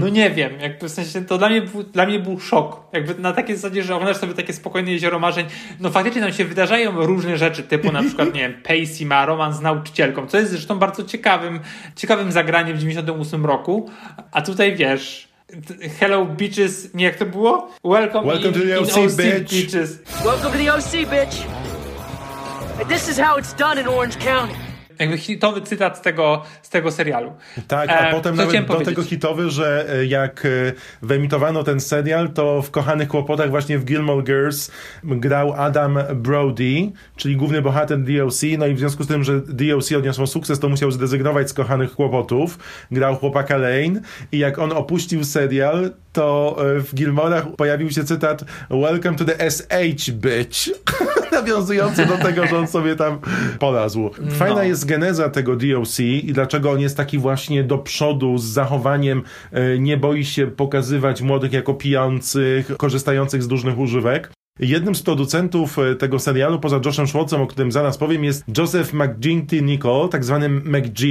no nie wiem, jakby w sensie to dla mnie, był, dla mnie był szok. Jakby na takiej zasadzie, że oglądasz sobie takie spokojne jezioro marzeń, no faktycznie tam się wydarzają różne rzeczy, typu na przykład, nie wiem, Pacey ma romans z nauczycielką, co jest zresztą bardzo ciekawym, ciekawym zagraniem w 98 roku, a tutaj wiesz, Hello Beaches, nie jak to było? Welcome, Welcome in, to the OC, OC bitch. Beaches. Welcome to the OC, bitch. And this is how it's done in Orange County. Jakby hitowy cytat z tego, z tego serialu. Tak, a E, potem nawet do powiedzieć? tego hitowy, że e, jak e, wyemitowano ten serial, to w Kochanych Kłopotach właśnie w Gilmore Girls grał Adam Brody, czyli główny bohater DLC, no i w związku z tym, że DLC odniosło sukces, to musiał zrezygnować z Kochanych Kłopotów. Grał chłopaka Lane i jak on opuścił serial, to e, w Gilmorach pojawił się cytat Welcome to the SH, bitch. Nawiązujący do tego, że on sobie tam polazł. Fajna No. jest geneza tego DLC i dlaczego on jest taki właśnie do przodu z zachowaniem, e, nie boi się pokazywać młodych jako pijących, korzystających z różnych używek. Jednym z producentów e, tego serialu, poza Joshem Schwartzem, o którym zaraz powiem, jest Joseph McGinty Nicole, tak zwany McG.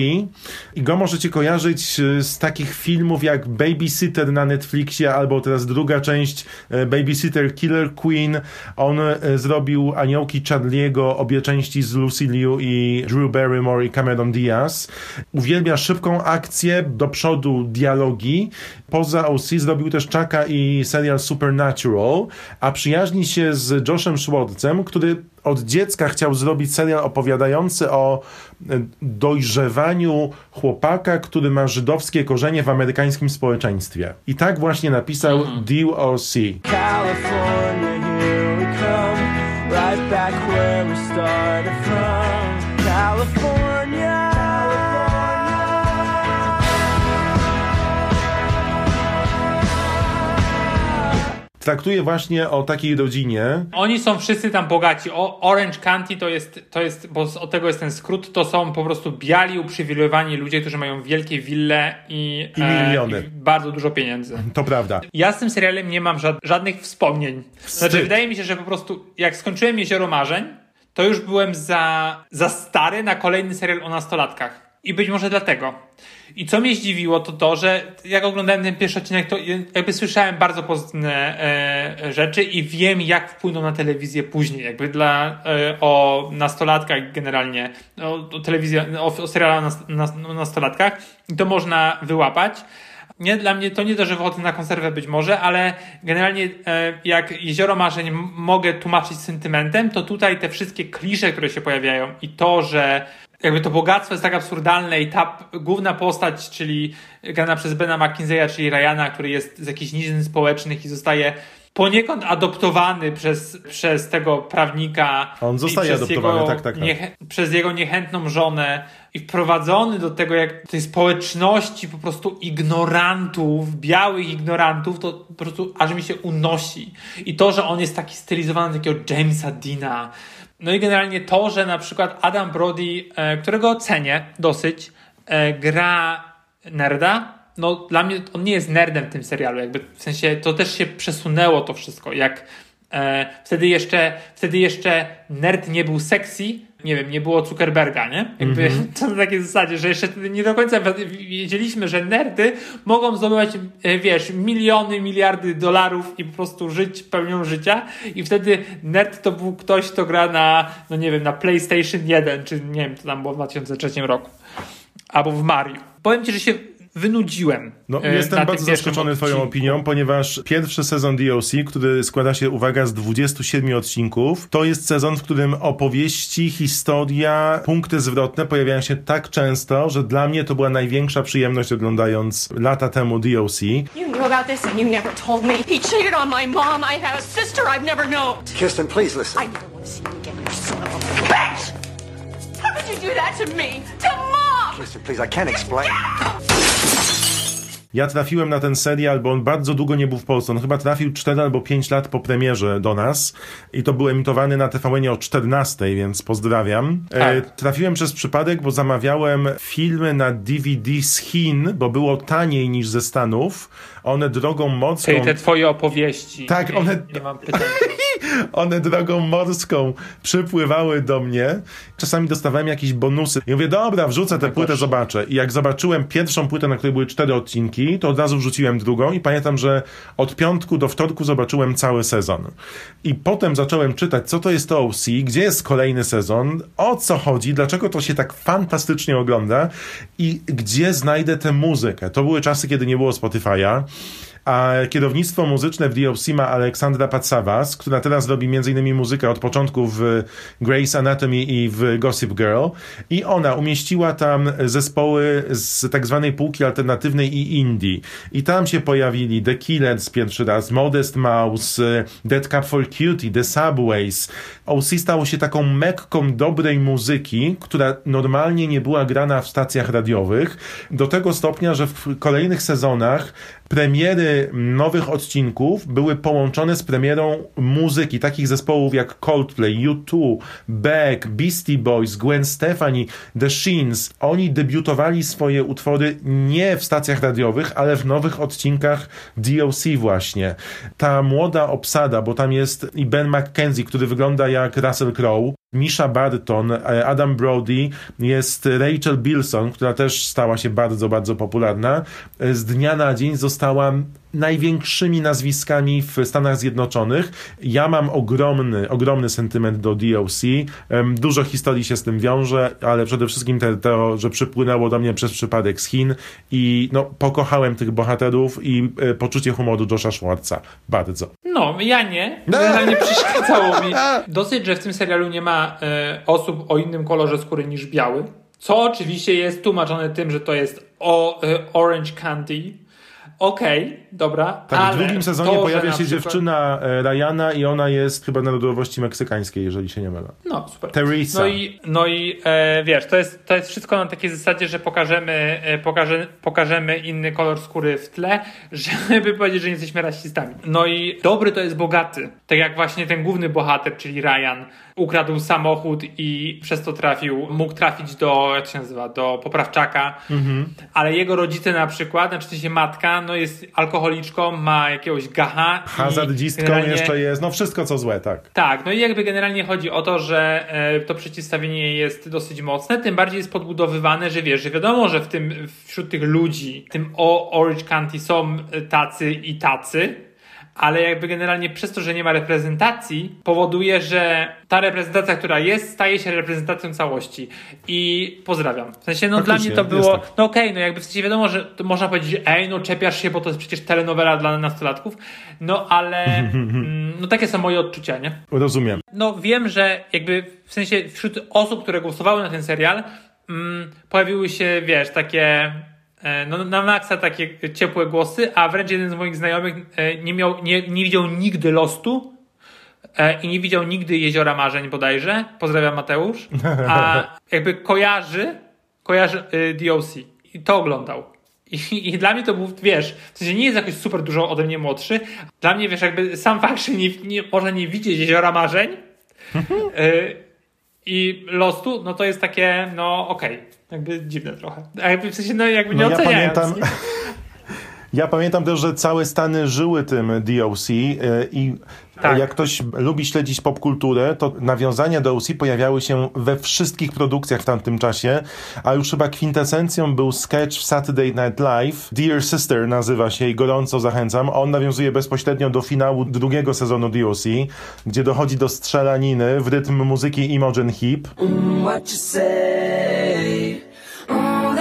I go możecie kojarzyć e, z takich filmów jak Babysitter na Netflixie, albo teraz druga część e, Babysitter Killer Queen. On zrobił Aniołki Charlie'ego, obie części z Lucy Liu i Drew Barrymore i Cameron Diaz. Uwielbia szybką akcję, do przodu dialogi. Poza OC zrobił też Chucka i serial Supernatural, a przyjaźni się się z Joshem Schwartzem, który od dziecka chciał zrobić serial opowiadający o e, dojrzewaniu chłopaka, który ma żydowskie korzenie w amerykańskim społeczeństwie. I tak właśnie napisał Deal or See. California, Traktuje właśnie o takiej rodzinie, Oni są wszyscy tam bogaci. O, Orange County to jest, to jest, bo od tego jest ten skrót, to są po prostu biali, uprzywilejowani ludzie, którzy mają wielkie wille i, I miliony. i bardzo dużo pieniędzy. to prawda. Ja z tym serialem nie mam żad- żadnych wspomnień. Znaczy, Wstyd. wydaje mi się, że po prostu jak skończyłem Jezioro Marzeń, to już byłem za, za stary na kolejny serial o nastolatkach. I być może dlatego. I co mnie zdziwiło, to to, że jak oglądałem ten pierwszy odcinek, to jakby słyszałem bardzo pozytywne e, rzeczy i wiem, jak wpłyną na telewizję później. Jakby dla, e, o nastolatkach generalnie, o, o telewizji, o, o serialach o nas, nas, o nastolatkach. I to można wyłapać. Nie, dla mnie to nie że wychodzę na konserwę być może, ale generalnie e, jak Jezioro Marzeń mogę tłumaczyć sentymentem, to tutaj te wszystkie klisze, które się pojawiają i to, że jakby to bogactwo jest tak absurdalne i ta główna postać, czyli grana przez Bena McKinseya, czyli Ryana, który jest z jakichś nizin społecznych i zostaje poniekąd adoptowany przez, przez tego prawnika. On zostaje adoptowany, jego tak, tak, tak. niechę- przez jego niechętną żonę i wprowadzony do tego, jak tej społeczności po prostu ignorantów, białych ignorantów, to po prostu aż mi się unosi. I to, że on jest taki stylizowany na takiego Jamesa Deana. No i generalnie to, że na przykład Adam Brody, e, którego cenię dosyć, e, gra nerda, no dla mnie on nie jest nerdem w tym serialu, jakby w sensie to też się przesunęło to wszystko, jak e, wtedy jeszcze wtedy jeszcze nerd nie był sexy, nie wiem, nie było Zuckerberga, nie? Jakby Mhm. to na takiej zasadzie, że jeszcze wtedy nie do końca wi- wiedzieliśmy, że nerdy mogą zdobywać, e, wiesz, miliony, miliardy dolarów i po prostu żyć pełnią życia i wtedy nerd to był ktoś, kto gra na, no nie wiem, na PlayStation 1, czy nie wiem, to tam było w 2003 roku. Albo w Mario. Powiem ci, że się wynudziłem. No, e, jestem bardzo zaskoczony Twoją odcinku. opinią, ponieważ pierwszy sezon DLC, który składa się, uwaga, z 27 odcinków, to jest sezon, w którym opowieści, historia, punkty zwrotne pojawiają się tak często, że dla mnie to była największa przyjemność oglądając lata temu DLC. You knew about this and you never told me. He cheated on my mom. I have a sister I've never known. Kirsten, please listen. I never want to see you again, you son of a bitch! How could you do that to me? To mom! Kirsten, please, I can't explain. Ja trafiłem na ten serial, bo on bardzo długo nie był w Polsce. On chyba trafił 4 albo 5 lat po premierze do nas i to był emitowany na TVN o 14, więc pozdrawiam. E, Tak. trafiłem przez przypadek, bo zamawiałem filmy na DVD z Chin, bo było taniej niż ze Stanów. One drogą morską... Czyli te twoje opowieści. Tak, nie, one- Nie mam pytań. One drogą morską przypływały do mnie. Czasami dostawałem jakieś bonusy. I mówię, dobra, wrzucę tę płytę, zobaczę. I jak zobaczyłem pierwszą płytę, na której były cztery odcinki, to od razu wrzuciłem drugą i pamiętam, że od piątku do wtorku zobaczyłem cały sezon. I potem zacząłem czytać, co to jest to OC, gdzie jest kolejny sezon, o co chodzi, dlaczego to się tak fantastycznie ogląda i gdzie znajdę tę muzykę. To były czasy, kiedy nie było Spotify'a. A kierownictwo muzyczne w DLC ma Aleksandra Patsavas, która teraz robi m.in. muzykę od początku w Grey's Anatomy i w Gossip Girl. I ona umieściła tam zespoły z tak zwanej półki alternatywnej i indie. I tam się pojawili The Killers pierwszy raz, Modest Mouse, Dead Cup for Cutie, The Subways. OC stało się taką mekką dobrej muzyki, która normalnie nie była grana w stacjach radiowych. Do tego stopnia, że w kolejnych sezonach premiery nowych odcinków były połączone z premierą muzyki takich zespołów jak Coldplay, U2, Beck, Beastie Boys, Gwen Stefani, The Sheens. Oni debiutowali swoje utwory nie w stacjach radiowych, ale w nowych odcinkach DLC właśnie. Ta młoda obsada, bo tam jest i Ben McKenzie, który wygląda jak Russell Crowe, Misha Barton, e, Adam Brody, jest Rachel Bilson, która też stała się bardzo, bardzo popularna. E, Z dnia na dzień została największymi nazwiskami w Stanach Zjednoczonych. Ja mam ogromny, ogromny sentyment do. Em, Dużo historii się z tym wiąże, ale przede wszystkim te, to, że przypłynęło do mnie przez przypadek z Chin i no, pokochałem tych bohaterów i e, poczucie humoru Josha Schwartza. Bardzo. No, ja nie. Generalnie przeszkadzało mi. Dosyć, że w tym serialu nie ma e, osób o innym kolorze skóry niż biały. Co oczywiście jest tłumaczone tym, że to jest o, e, Orange Candy. Okej, dobra. Tak, ale w drugim sezonie to, pojawia się przykład- dziewczyna e, Ryana i ona jest chyba narodowości meksykańskiej, jeżeli się nie mylę. No, super. Teresa. No i, no i e, wiesz, to jest, to jest wszystko na takiej zasadzie, że pokażemy, e, pokaże, pokażemy inny kolor skóry w tle, żeby powiedzieć, że nie jesteśmy rasistami. No i dobry to jest bogaty. Tak jak właśnie ten główny bohater, czyli Ryan, ukradł samochód i przez to trafił, mógł trafić do, jak się nazywa, do poprawczaka, ale jego rodzice na przykład, znaczy sensie matka, no jest alkoholiczką, ma jakiegoś gacha. Hazardzistką jeszcze jest, no wszystko co złe, tak. tak, no i jakby generalnie chodzi o to, że e, to przeciwstawienie jest dosyć mocne, tym bardziej jest podbudowywane, że wiesz, że wiadomo, że w tym, wśród tych ludzi, w tym o Orange County są e, tacy i tacy, ale jakby generalnie przez to, że nie ma reprezentacji, powoduje, że ta reprezentacja, która jest, staje się reprezentacją całości. I pozdrawiam. W sensie, no dla Faktycznie, mnie to było, tak. no okej, no jakby w sensie wiadomo, że można powiedzieć, ej, no czepiasz się, bo to jest przecież telenowela dla nastolatków, no ale mm, no takie są moje odczucia, nie? Rozumiem. No wiem, że jakby w sensie wśród osób, które głosowały na ten serial, mm, pojawiły się, wiesz, takie no, na maksa takie ciepłe głosy, a wręcz jeden z moich znajomych e, nie, miał, nie, nie widział nigdy Lostu e, i nie widział nigdy Jeziora Marzeń bodajże. Pozdrawiam Mateusz. A jakby kojarzy, kojarzy y, DOC i to oglądał. I, I dla mnie to był, wiesz, w sensie nie jest jakoś super dużo ode mnie młodszy. Dla mnie, wiesz, jakby sam fakt, że nie, nie, można nie widzieć Jeziora Marzeń y, i Lostu, no to jest takie, no okej, jakby dziwne trochę. A jakby w sensie, no jakby nie No ja oceniając. pamiętam, nie? ja pamiętam też, że całe Stany żyły tym DLC e, i Tak. jak ktoś lubi śledzić popkulturę, to nawiązania do DLC pojawiały się we wszystkich produkcjach w tamtym czasie, a już chyba kwintesencją był sketch w Saturday Night Live. Dear Sister nazywa się i gorąco zachęcam. On nawiązuje bezpośrednio do finału drugiego sezonu DLC, gdzie dochodzi do strzelaniny w rytm muzyki Imogen Heap. What you say? Mm,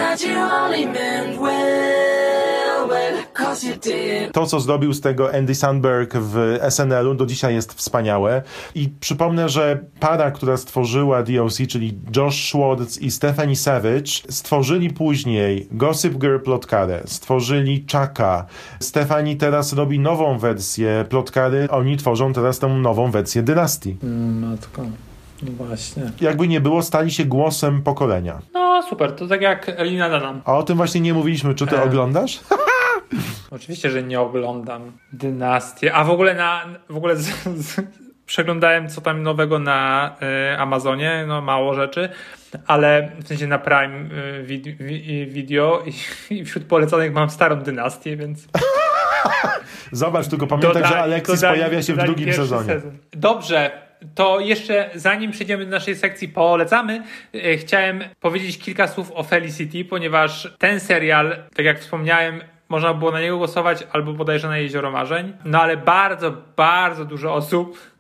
To, co zrobił z tego Andy Sandberg w SNL-u, do dzisiaj jest wspaniałe. I przypomnę, że para, która stworzyła DLC, czyli Josh Schwartz i Stephanie Savage, stworzyli później Gossip Girl Plotkarę, stworzyli Chucka. Stephanie teraz robi nową wersję Plotkary, oni tworzą teraz tę nową wersję Dynastii. Matko, no właśnie. Jakby nie było, stali się głosem pokolenia. No super, to tak jak Lina Dunham. A o tym właśnie nie mówiliśmy. Czy ty E. oglądasz? Oczywiście, że nie oglądam Dynastię. A w ogóle na w ogóle z, z, przeglądałem co tam nowego na y, Amazonie, no mało rzeczy, ale w sensie na Prime y, vid, wi, Video i, i wśród poleconych mam starą Dynastię, więc Zobacz, tylko pamiętaj, że Dodali- Alexis dodali- pojawia się w drugim sezonie. sezon. Dobrze, to jeszcze zanim przejdziemy do naszej sekcji polecamy, e, chciałem powiedzieć kilka słów o Felicity, ponieważ ten serial, tak jak wspomniałem, można było na niego głosować albo bodajże na Jezioro Marzeń, no ale bardzo, bardzo dużo osób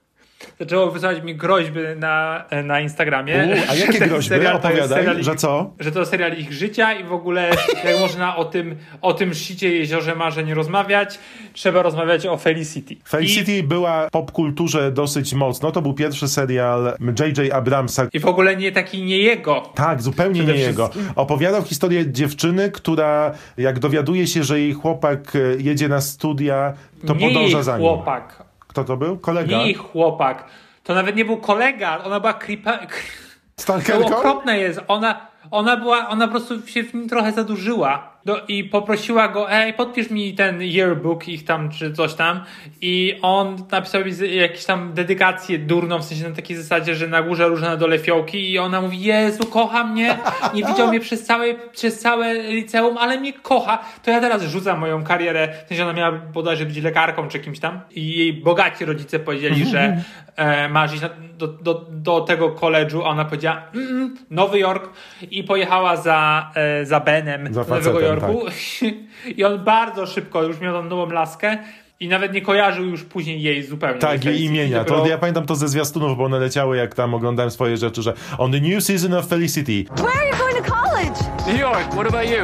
zaczęło wysyłać mi groźby na, na Instagramie. U, a jakie groźby? serial Opowiadaj, serial że co? że to serial ich życia i w ogóle jak można o tym, o tym szczycie jeziorze marzeń rozmawiać, trzeba rozmawiać o Felicity. Felicity była w popkulturze dosyć mocno. To był pierwszy serial J.J. Abramsa. I w ogóle nie taki nie jego. Tak, zupełnie nie jego. Opowiadał historię dziewczyny, która jak dowiaduje się, że jej chłopak e, jedzie na studia, to nie podąża jej za nim. chłopak. Kto to był? Kolega? Nie jej chłopak. To nawet nie był kolega, ona była creepa... To Stalkerką? okropne jest. Ona, ona była, ona po prostu się w nim trochę zadłużyła. No, I poprosiła go, ej, podpisz mi ten yearbook ich tam, czy coś tam. I on napisał jakieś tam dedykację durną, w sensie na takiej zasadzie, że na górze róże, na dole fiołki. I ona mówi, Jezu, kocha mnie. Nie widział mnie przez całe, przez całe liceum, ale mnie kocha. To ja teraz rzucam moją karierę. W sensie ona miała bodajże być lekarką czy kimś tam. I jej bogaci rodzice powiedzieli, że e, masz na, do, do, do tego koledżu, a ona powiedziała mm, Nowy Jork i pojechała za, e, za Benem Za do Nowego facetem, Jorku i on bardzo szybko już miał tą nową laskę i nawet nie kojarzył już później jej zupełnie. Tak, jej imienia. dopiero- To, ja pamiętam to ze zwiastunów, bo one leciały, jak tam oglądałem swoje rzeczy, że on the new season of Felicity. Where are you going to college? New York, what about you?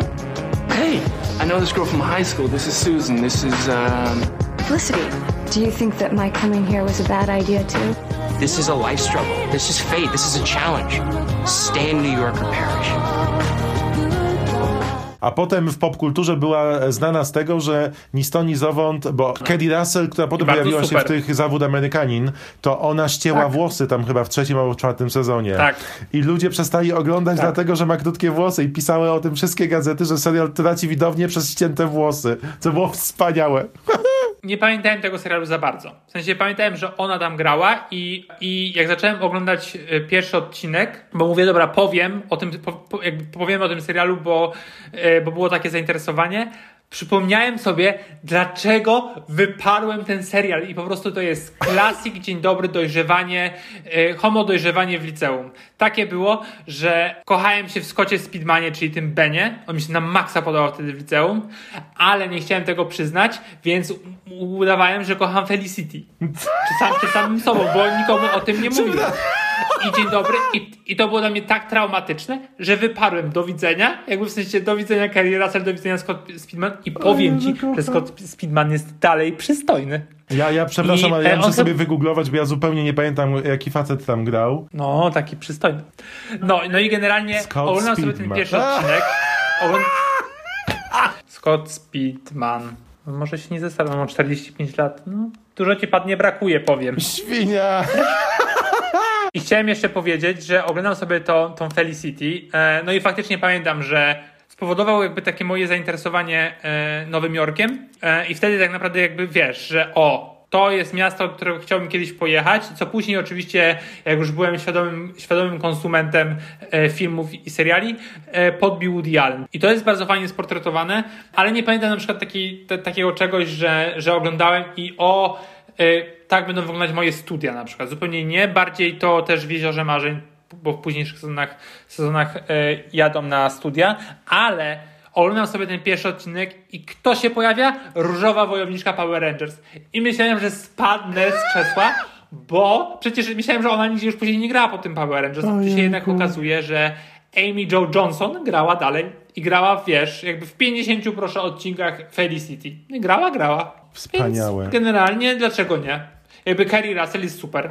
Hey, I know this girl from high school. This is Susan. This is, um. Felicity, do you think that my coming here was a bad idea too? This is a life struggle. This is fate. This is a challenge. Stay in New York or perish. A potem w popkulturze była znana z tego, że ni stąd, ni zowąd, bo Kelly Russell, która potem pojawiła się super. w tych zawód Amerykanin, to ona ścięła Tak. włosy tam chyba w trzecim albo w czwartym sezonie. Tak. I ludzie przestali oglądać Tak. dlatego, że ma krótkie włosy i pisały o tym wszystkie gazety, że serial traci widownię przez ścięte włosy, co było wspaniałe. nie pamiętałem tego serialu za bardzo. W sensie pamiętałem, że ona tam grała i, i jak zacząłem oglądać e, pierwszy odcinek, bo mówię, dobra, powiem o tym, po, po, powiem o tym serialu, bo, e, bo było takie zainteresowanie. Przypomniałem sobie, dlaczego wyparłem ten serial i po prostu to jest klasik, dzień dobry, dojrzewanie, e, homo dojrzewanie w liceum. Takie było, że kochałem się w Skocie Speedmanie, czyli tym Benie, on mi się na maksa podobał wtedy w liceum, ale nie chciałem tego przyznać, więc udawałem, że kocham Felicity. Czy sam, czy samym sobą, bo nikomu o tym nie mówiłem. I dzień dobry. I, I to było dla mnie tak traumatyczne, że wyparłem do widzenia. Jakby w sensie do widzenia Kerry Russell, do widzenia Scott Speedman. I powiem ci, że Scott Speedman jest dalej przystojny. Ja, ja przepraszam, I, ale ja e, muszę sobie wygooglować, bo ja zupełnie nie pamiętam, jaki facet tam grał. No, taki przystojny. No, no i generalnie Scott oglądam sobie ten Speedman. pierwszy odcinek. Ogląd... Scott Speedman. Może się nie zestawiam, mam 45 lat. No, dużo ci padnie brakuje, powiem. Świnia! I chciałem jeszcze powiedzieć, że oglądam sobie to, tą Felicity. E, no i faktycznie pamiętam, że spowodował jakby takie moje zainteresowanie e, Nowym Jorkiem. E, I wtedy tak naprawdę jakby wiesz, że o, to jest miasto, do którego chciałbym kiedyś pojechać, co później oczywiście, jak już byłem świadomym, świadomym konsumentem filmów i seriali, podbił Woody Allen. I to jest bardzo fajnie sportretowane, ale nie pamiętam na przykład takiej, te, takiego czegoś, że, że oglądałem i o, e, tak będą wyglądać moje studia na przykład. Zupełnie nie, bardziej to też w Jeziorze Marzeń, bo w późniejszych sezonach, sezonach e, jadą na studia, ale oglądam sobie ten pierwszy odcinek i kto się pojawia? Różowa wojowniczka Power Rangers. I myślałem, że spadnę z krzesła, bo przecież myślałem, że ona nigdzie już później nie grała po tym Power Rangers. Tu się jednak okazuje, że Amy Jo Johnson grała dalej i grała, wiesz, jakby w 50 proszę odcinkach Felicity. Grała, grała. Wspaniałe. Więc generalnie dlaczego nie? Jakby Kerry Russell jest super.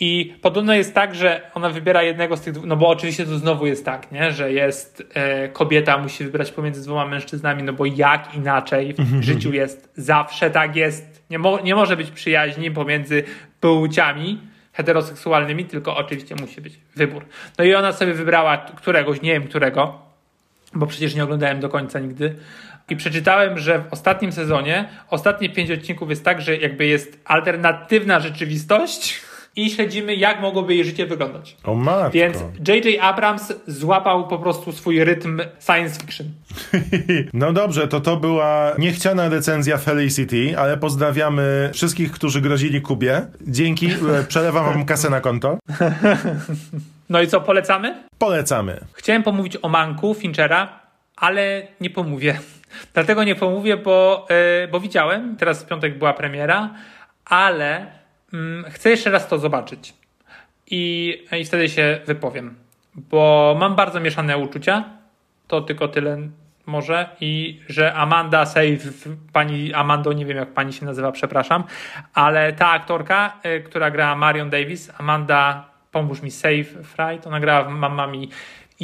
I podobno jest tak, że ona wybiera jednego z tych dwóch, no bo oczywiście to znowu jest tak, nie? że jest e, kobieta, musi wybrać pomiędzy dwoma mężczyznami, no bo jak inaczej w życiu jest, zawsze tak jest. Nie, mo- nie może być przyjaźni pomiędzy płciami heteroseksualnymi, tylko oczywiście musi być wybór. No i ona sobie wybrała któregoś, nie wiem którego, bo przecież nie oglądałem do końca nigdy. I przeczytałem, że w ostatnim sezonie, ostatnie pięć odcinków jest tak, że jakby jest alternatywna rzeczywistość i śledzimy, jak mogłoby jej życie wyglądać. O matko. Więc J.J. Abrams złapał po prostu swój rytm science fiction. No dobrze, to to była niechciana recenzja Felicity, ale pozdrawiamy wszystkich, którzy grozili Kubie. Dzięki, e, przelewam wam kasę na konto. No i co, polecamy? Polecamy. Chciałem pomówić o Manku Finchera, ale nie pomówię. Dlatego nie pomówię, bo, yy, bo widziałem, teraz w piątek była premiera, ale mm, chcę jeszcze raz to zobaczyć. I, I wtedy się wypowiem, bo mam bardzo mieszane uczucia. To tylko tyle może. I że Amanda Save, pani Amando, nie wiem jak pani się nazywa, przepraszam, ale ta aktorka, y, która gra Marion Davis, Amanda, pomóż mi, Save Fright, ona grała w Mamma Mi,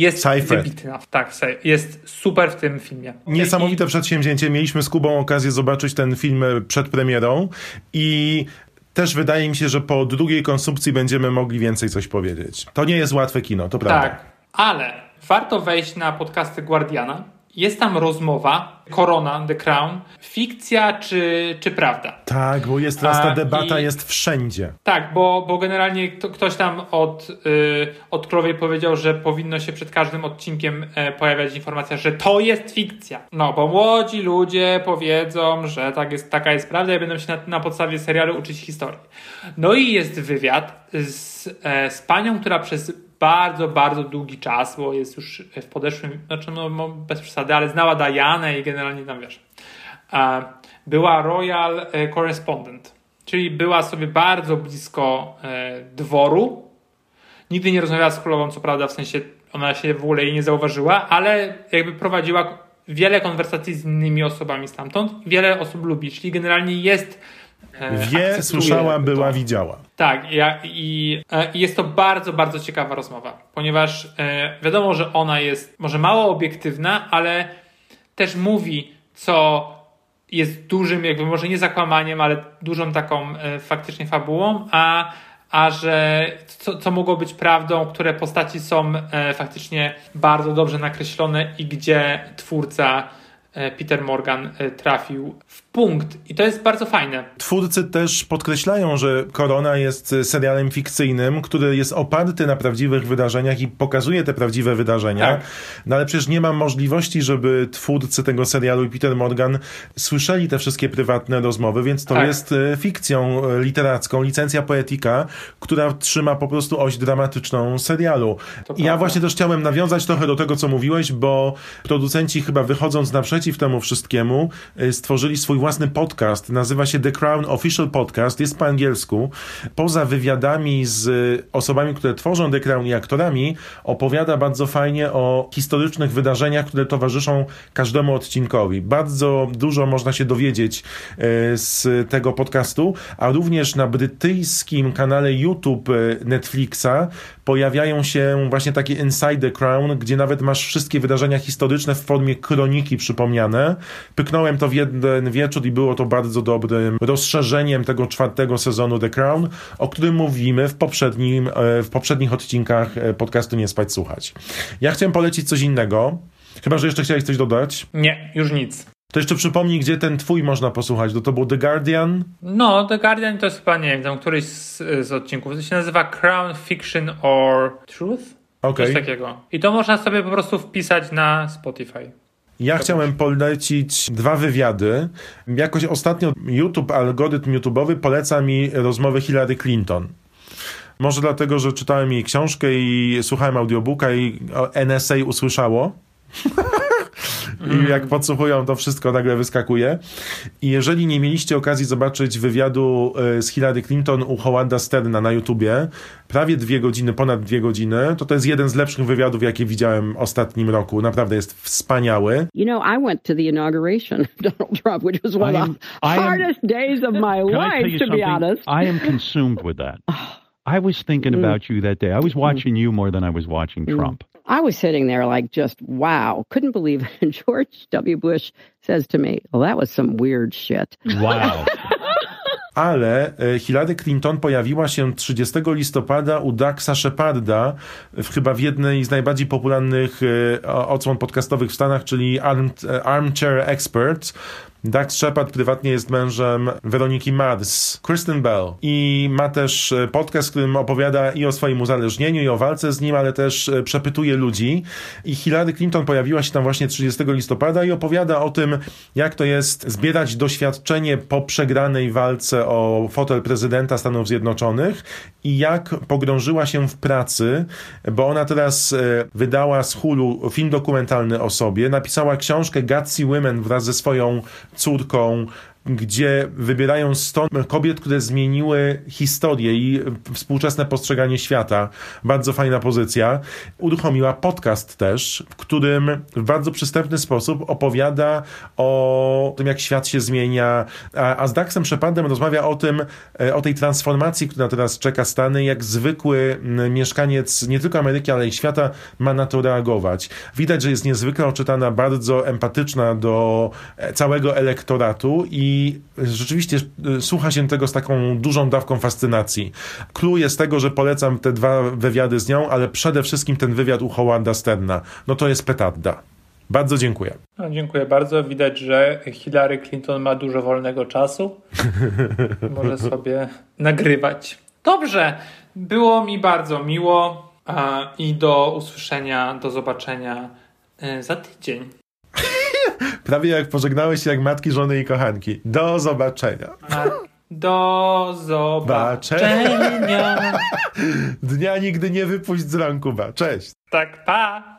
jest Seyfried. wybitna. Tak, jest super w tym filmie. Niesamowite przedsięwzięcie. Mieliśmy z Kubą okazję zobaczyć ten film przed premierą i też wydaje mi się, że po drugiej konsumpcji będziemy mogli więcej coś powiedzieć. To nie jest łatwe kino, to prawda. Tak, ale warto wejść na podcasty Guardiana jest tam rozmowa, Korona, The Crown, fikcja czy, czy prawda? Tak, bo jest teraz ta debata i- jest wszędzie. Tak, bo, bo generalnie kto, ktoś tam od, y, od królowej powiedział, że powinno się przed każdym odcinkiem e, pojawiać informacja, że to jest fikcja. No, bo młodzi ludzie powiedzą, że tak jest, taka jest prawda i będą się na, na podstawie serialu uczyć historii. No i jest wywiad z, e, z panią, która przez bardzo, bardzo długi czas, bo jest już w podeszłym, znaczy no, no bez przesady, ale znała Dianę i generalnie tam wiesz. Była Royal e, Correspondent, czyli była sobie bardzo blisko e, dworu. Nigdy nie rozmawiała z królową, co prawda, w sensie ona się w ogóle jej nie zauważyła, ale jakby prowadziła wiele konwersacji z innymi osobami stamtąd. Wiele osób lubi, czyli generalnie jest. E, Wie, słyszała, była, to. widziała. Tak, ja, i, e, i jest to bardzo, bardzo ciekawa rozmowa, ponieważ e, wiadomo, że ona jest może mało obiektywna, ale też mówi, co jest dużym, jakby może nie zakłamaniem, ale dużą taką e, faktycznie fabułą, a, a że co, co mogło być prawdą, które postaci są e, faktycznie bardzo dobrze nakreślone i gdzie twórca Peter Morgan e, trafił w punkt. I to jest bardzo fajne. Twórcy też podkreślają, że Korona jest y, serialem fikcyjnym, który jest oparty na prawdziwych wydarzeniach i pokazuje te prawdziwe wydarzenia. Tak. No ale przecież nie ma możliwości, żeby twórcy tego serialu i Peter Morgan słyszeli te wszystkie prywatne rozmowy, więc to Tak. jest fikcją literacką, licencja poetyka, która trzyma po prostu oś dramatyczną serialu. I ja właśnie też chciałem nawiązać trochę do tego, co mówiłeś, bo producenci chyba wychodząc naprzeciw temu wszystkiemu, y, stworzyli swój własny podcast. Nazywa się The Crown Official Podcast. Jest po angielsku. Poza wywiadami z osobami, które tworzą The Crown i aktorami, opowiada bardzo fajnie o historycznych wydarzeniach, które towarzyszą każdemu odcinkowi. Bardzo dużo można się dowiedzieć y, z tego podcastu, a również na brytyjskim kanale YouTube y, Netflixa pojawiają się właśnie takie Inside the Crown, gdzie nawet masz wszystkie wydarzenia historyczne w formie kroniki przypomniane. Pyknąłem to w jeden wieczór i było to bardzo dobrym rozszerzeniem tego czwartego sezonu The Crown, o którym mówimy w, poprzednim, e, w poprzednich odcinkach e, podcastu Nie Spać Słuchać. Ja chciałem polecić coś innego, chyba, że jeszcze chciałeś coś dodać. Nie, już nic. To jeszcze przypomnij, gdzie ten twój można posłuchać. To, to był The Guardian? No, The Guardian to jest chyba, nie wiem, tam któryś z, z odcinków. To się nazywa Crown Fiction or Truth? Okej. Coś takiego. I to można sobie po prostu wpisać na Spotify. Ja chciałem polecić dwa wywiady. Jakoś ostatnio YouTube, algorytm YouTube'owy poleca mi rozmowy Hillary Clinton. Może dlatego, że czytałem jej książkę i słuchałem audiobooka i NSA usłyszało. I jak podsłuchują, to wszystko nagle wyskakuje. I jeżeli nie mieliście okazji zobaczyć wywiadu e, z Hillary Clinton u Howarda Sterna na YouTubie, prawie dwie godziny, ponad dwie godziny, to to jest jeden z lepszych wywiadów, jakie widziałem w ostatnim roku. Naprawdę jest wspaniały. You know, I went to the inauguration of Donald Trump, which was one of the I am- hardest days of my life, to be honest. I am consumed with that. I was thinking about you that day. I was watching you more than I was watching Trump. I was sitting there like just wow, couldn't believe it. And George W. Bush says to me, Well, that was some weird shit. Wow. Ale e, Hillary Clinton pojawiła się 30 listopada u Daxa Sheparda, w, chyba w jednej z najbardziej popularnych e, odsłon podcastowych w Stanach, czyli e, Armchair Experts. Dax Shepard prywatnie jest mężem Weroniki Mars, Kristen Bell i ma też e, podcast, w którym opowiada i o swoim uzależnieniu, i o walce z nim, ale też e, przepytuje ludzi. I Hillary Clinton pojawiła się tam właśnie 30 listopada i opowiada o tym, jak to jest zbierać doświadczenie po przegranej walce o fotel prezydenta Stanów Zjednoczonych i jak pogrążyła się w pracy, bo ona teraz e, wydała z Hulu film dokumentalny o sobie, napisała książkę Gutsy Women wraz ze swoją córką, gdzie wybierają 100 kobiet, które zmieniły historię i współczesne postrzeganie świata. Bardzo fajna pozycja. Uruchomiła podcast też, w którym w bardzo przystępny sposób opowiada o tym, jak świat się zmienia, a, a z Daxem Shepardem rozmawia o tym, e, o tej transformacji, która teraz czeka Stany, jak zwykły mieszkaniec nie tylko Ameryki, ale i świata ma na to reagować. Widać, że jest niezwykle oczytana, bardzo empatyczna do e, całego elektoratu i rzeczywiście e, słucha się tego z taką dużą dawką fascynacji. Clue jest tego, że polecam te dwa wywiady z nią, ale przede wszystkim ten wywiad u Howarda Sterna. No to jest petarda. Bardzo dziękuję. No, dziękuję bardzo. Widać, że Hillary Clinton ma dużo wolnego czasu. Może sobie nagrywać. Dobrze. Było mi bardzo miło i do usłyszenia, do zobaczenia e, za tydzień. Prawie jak pożegnałeś się jak matki, żony i kochanki. Do zobaczenia. Do zobaczenia. Dnia nigdy nie wypuść z rąk, Kuba. Cześć. Tak, pa.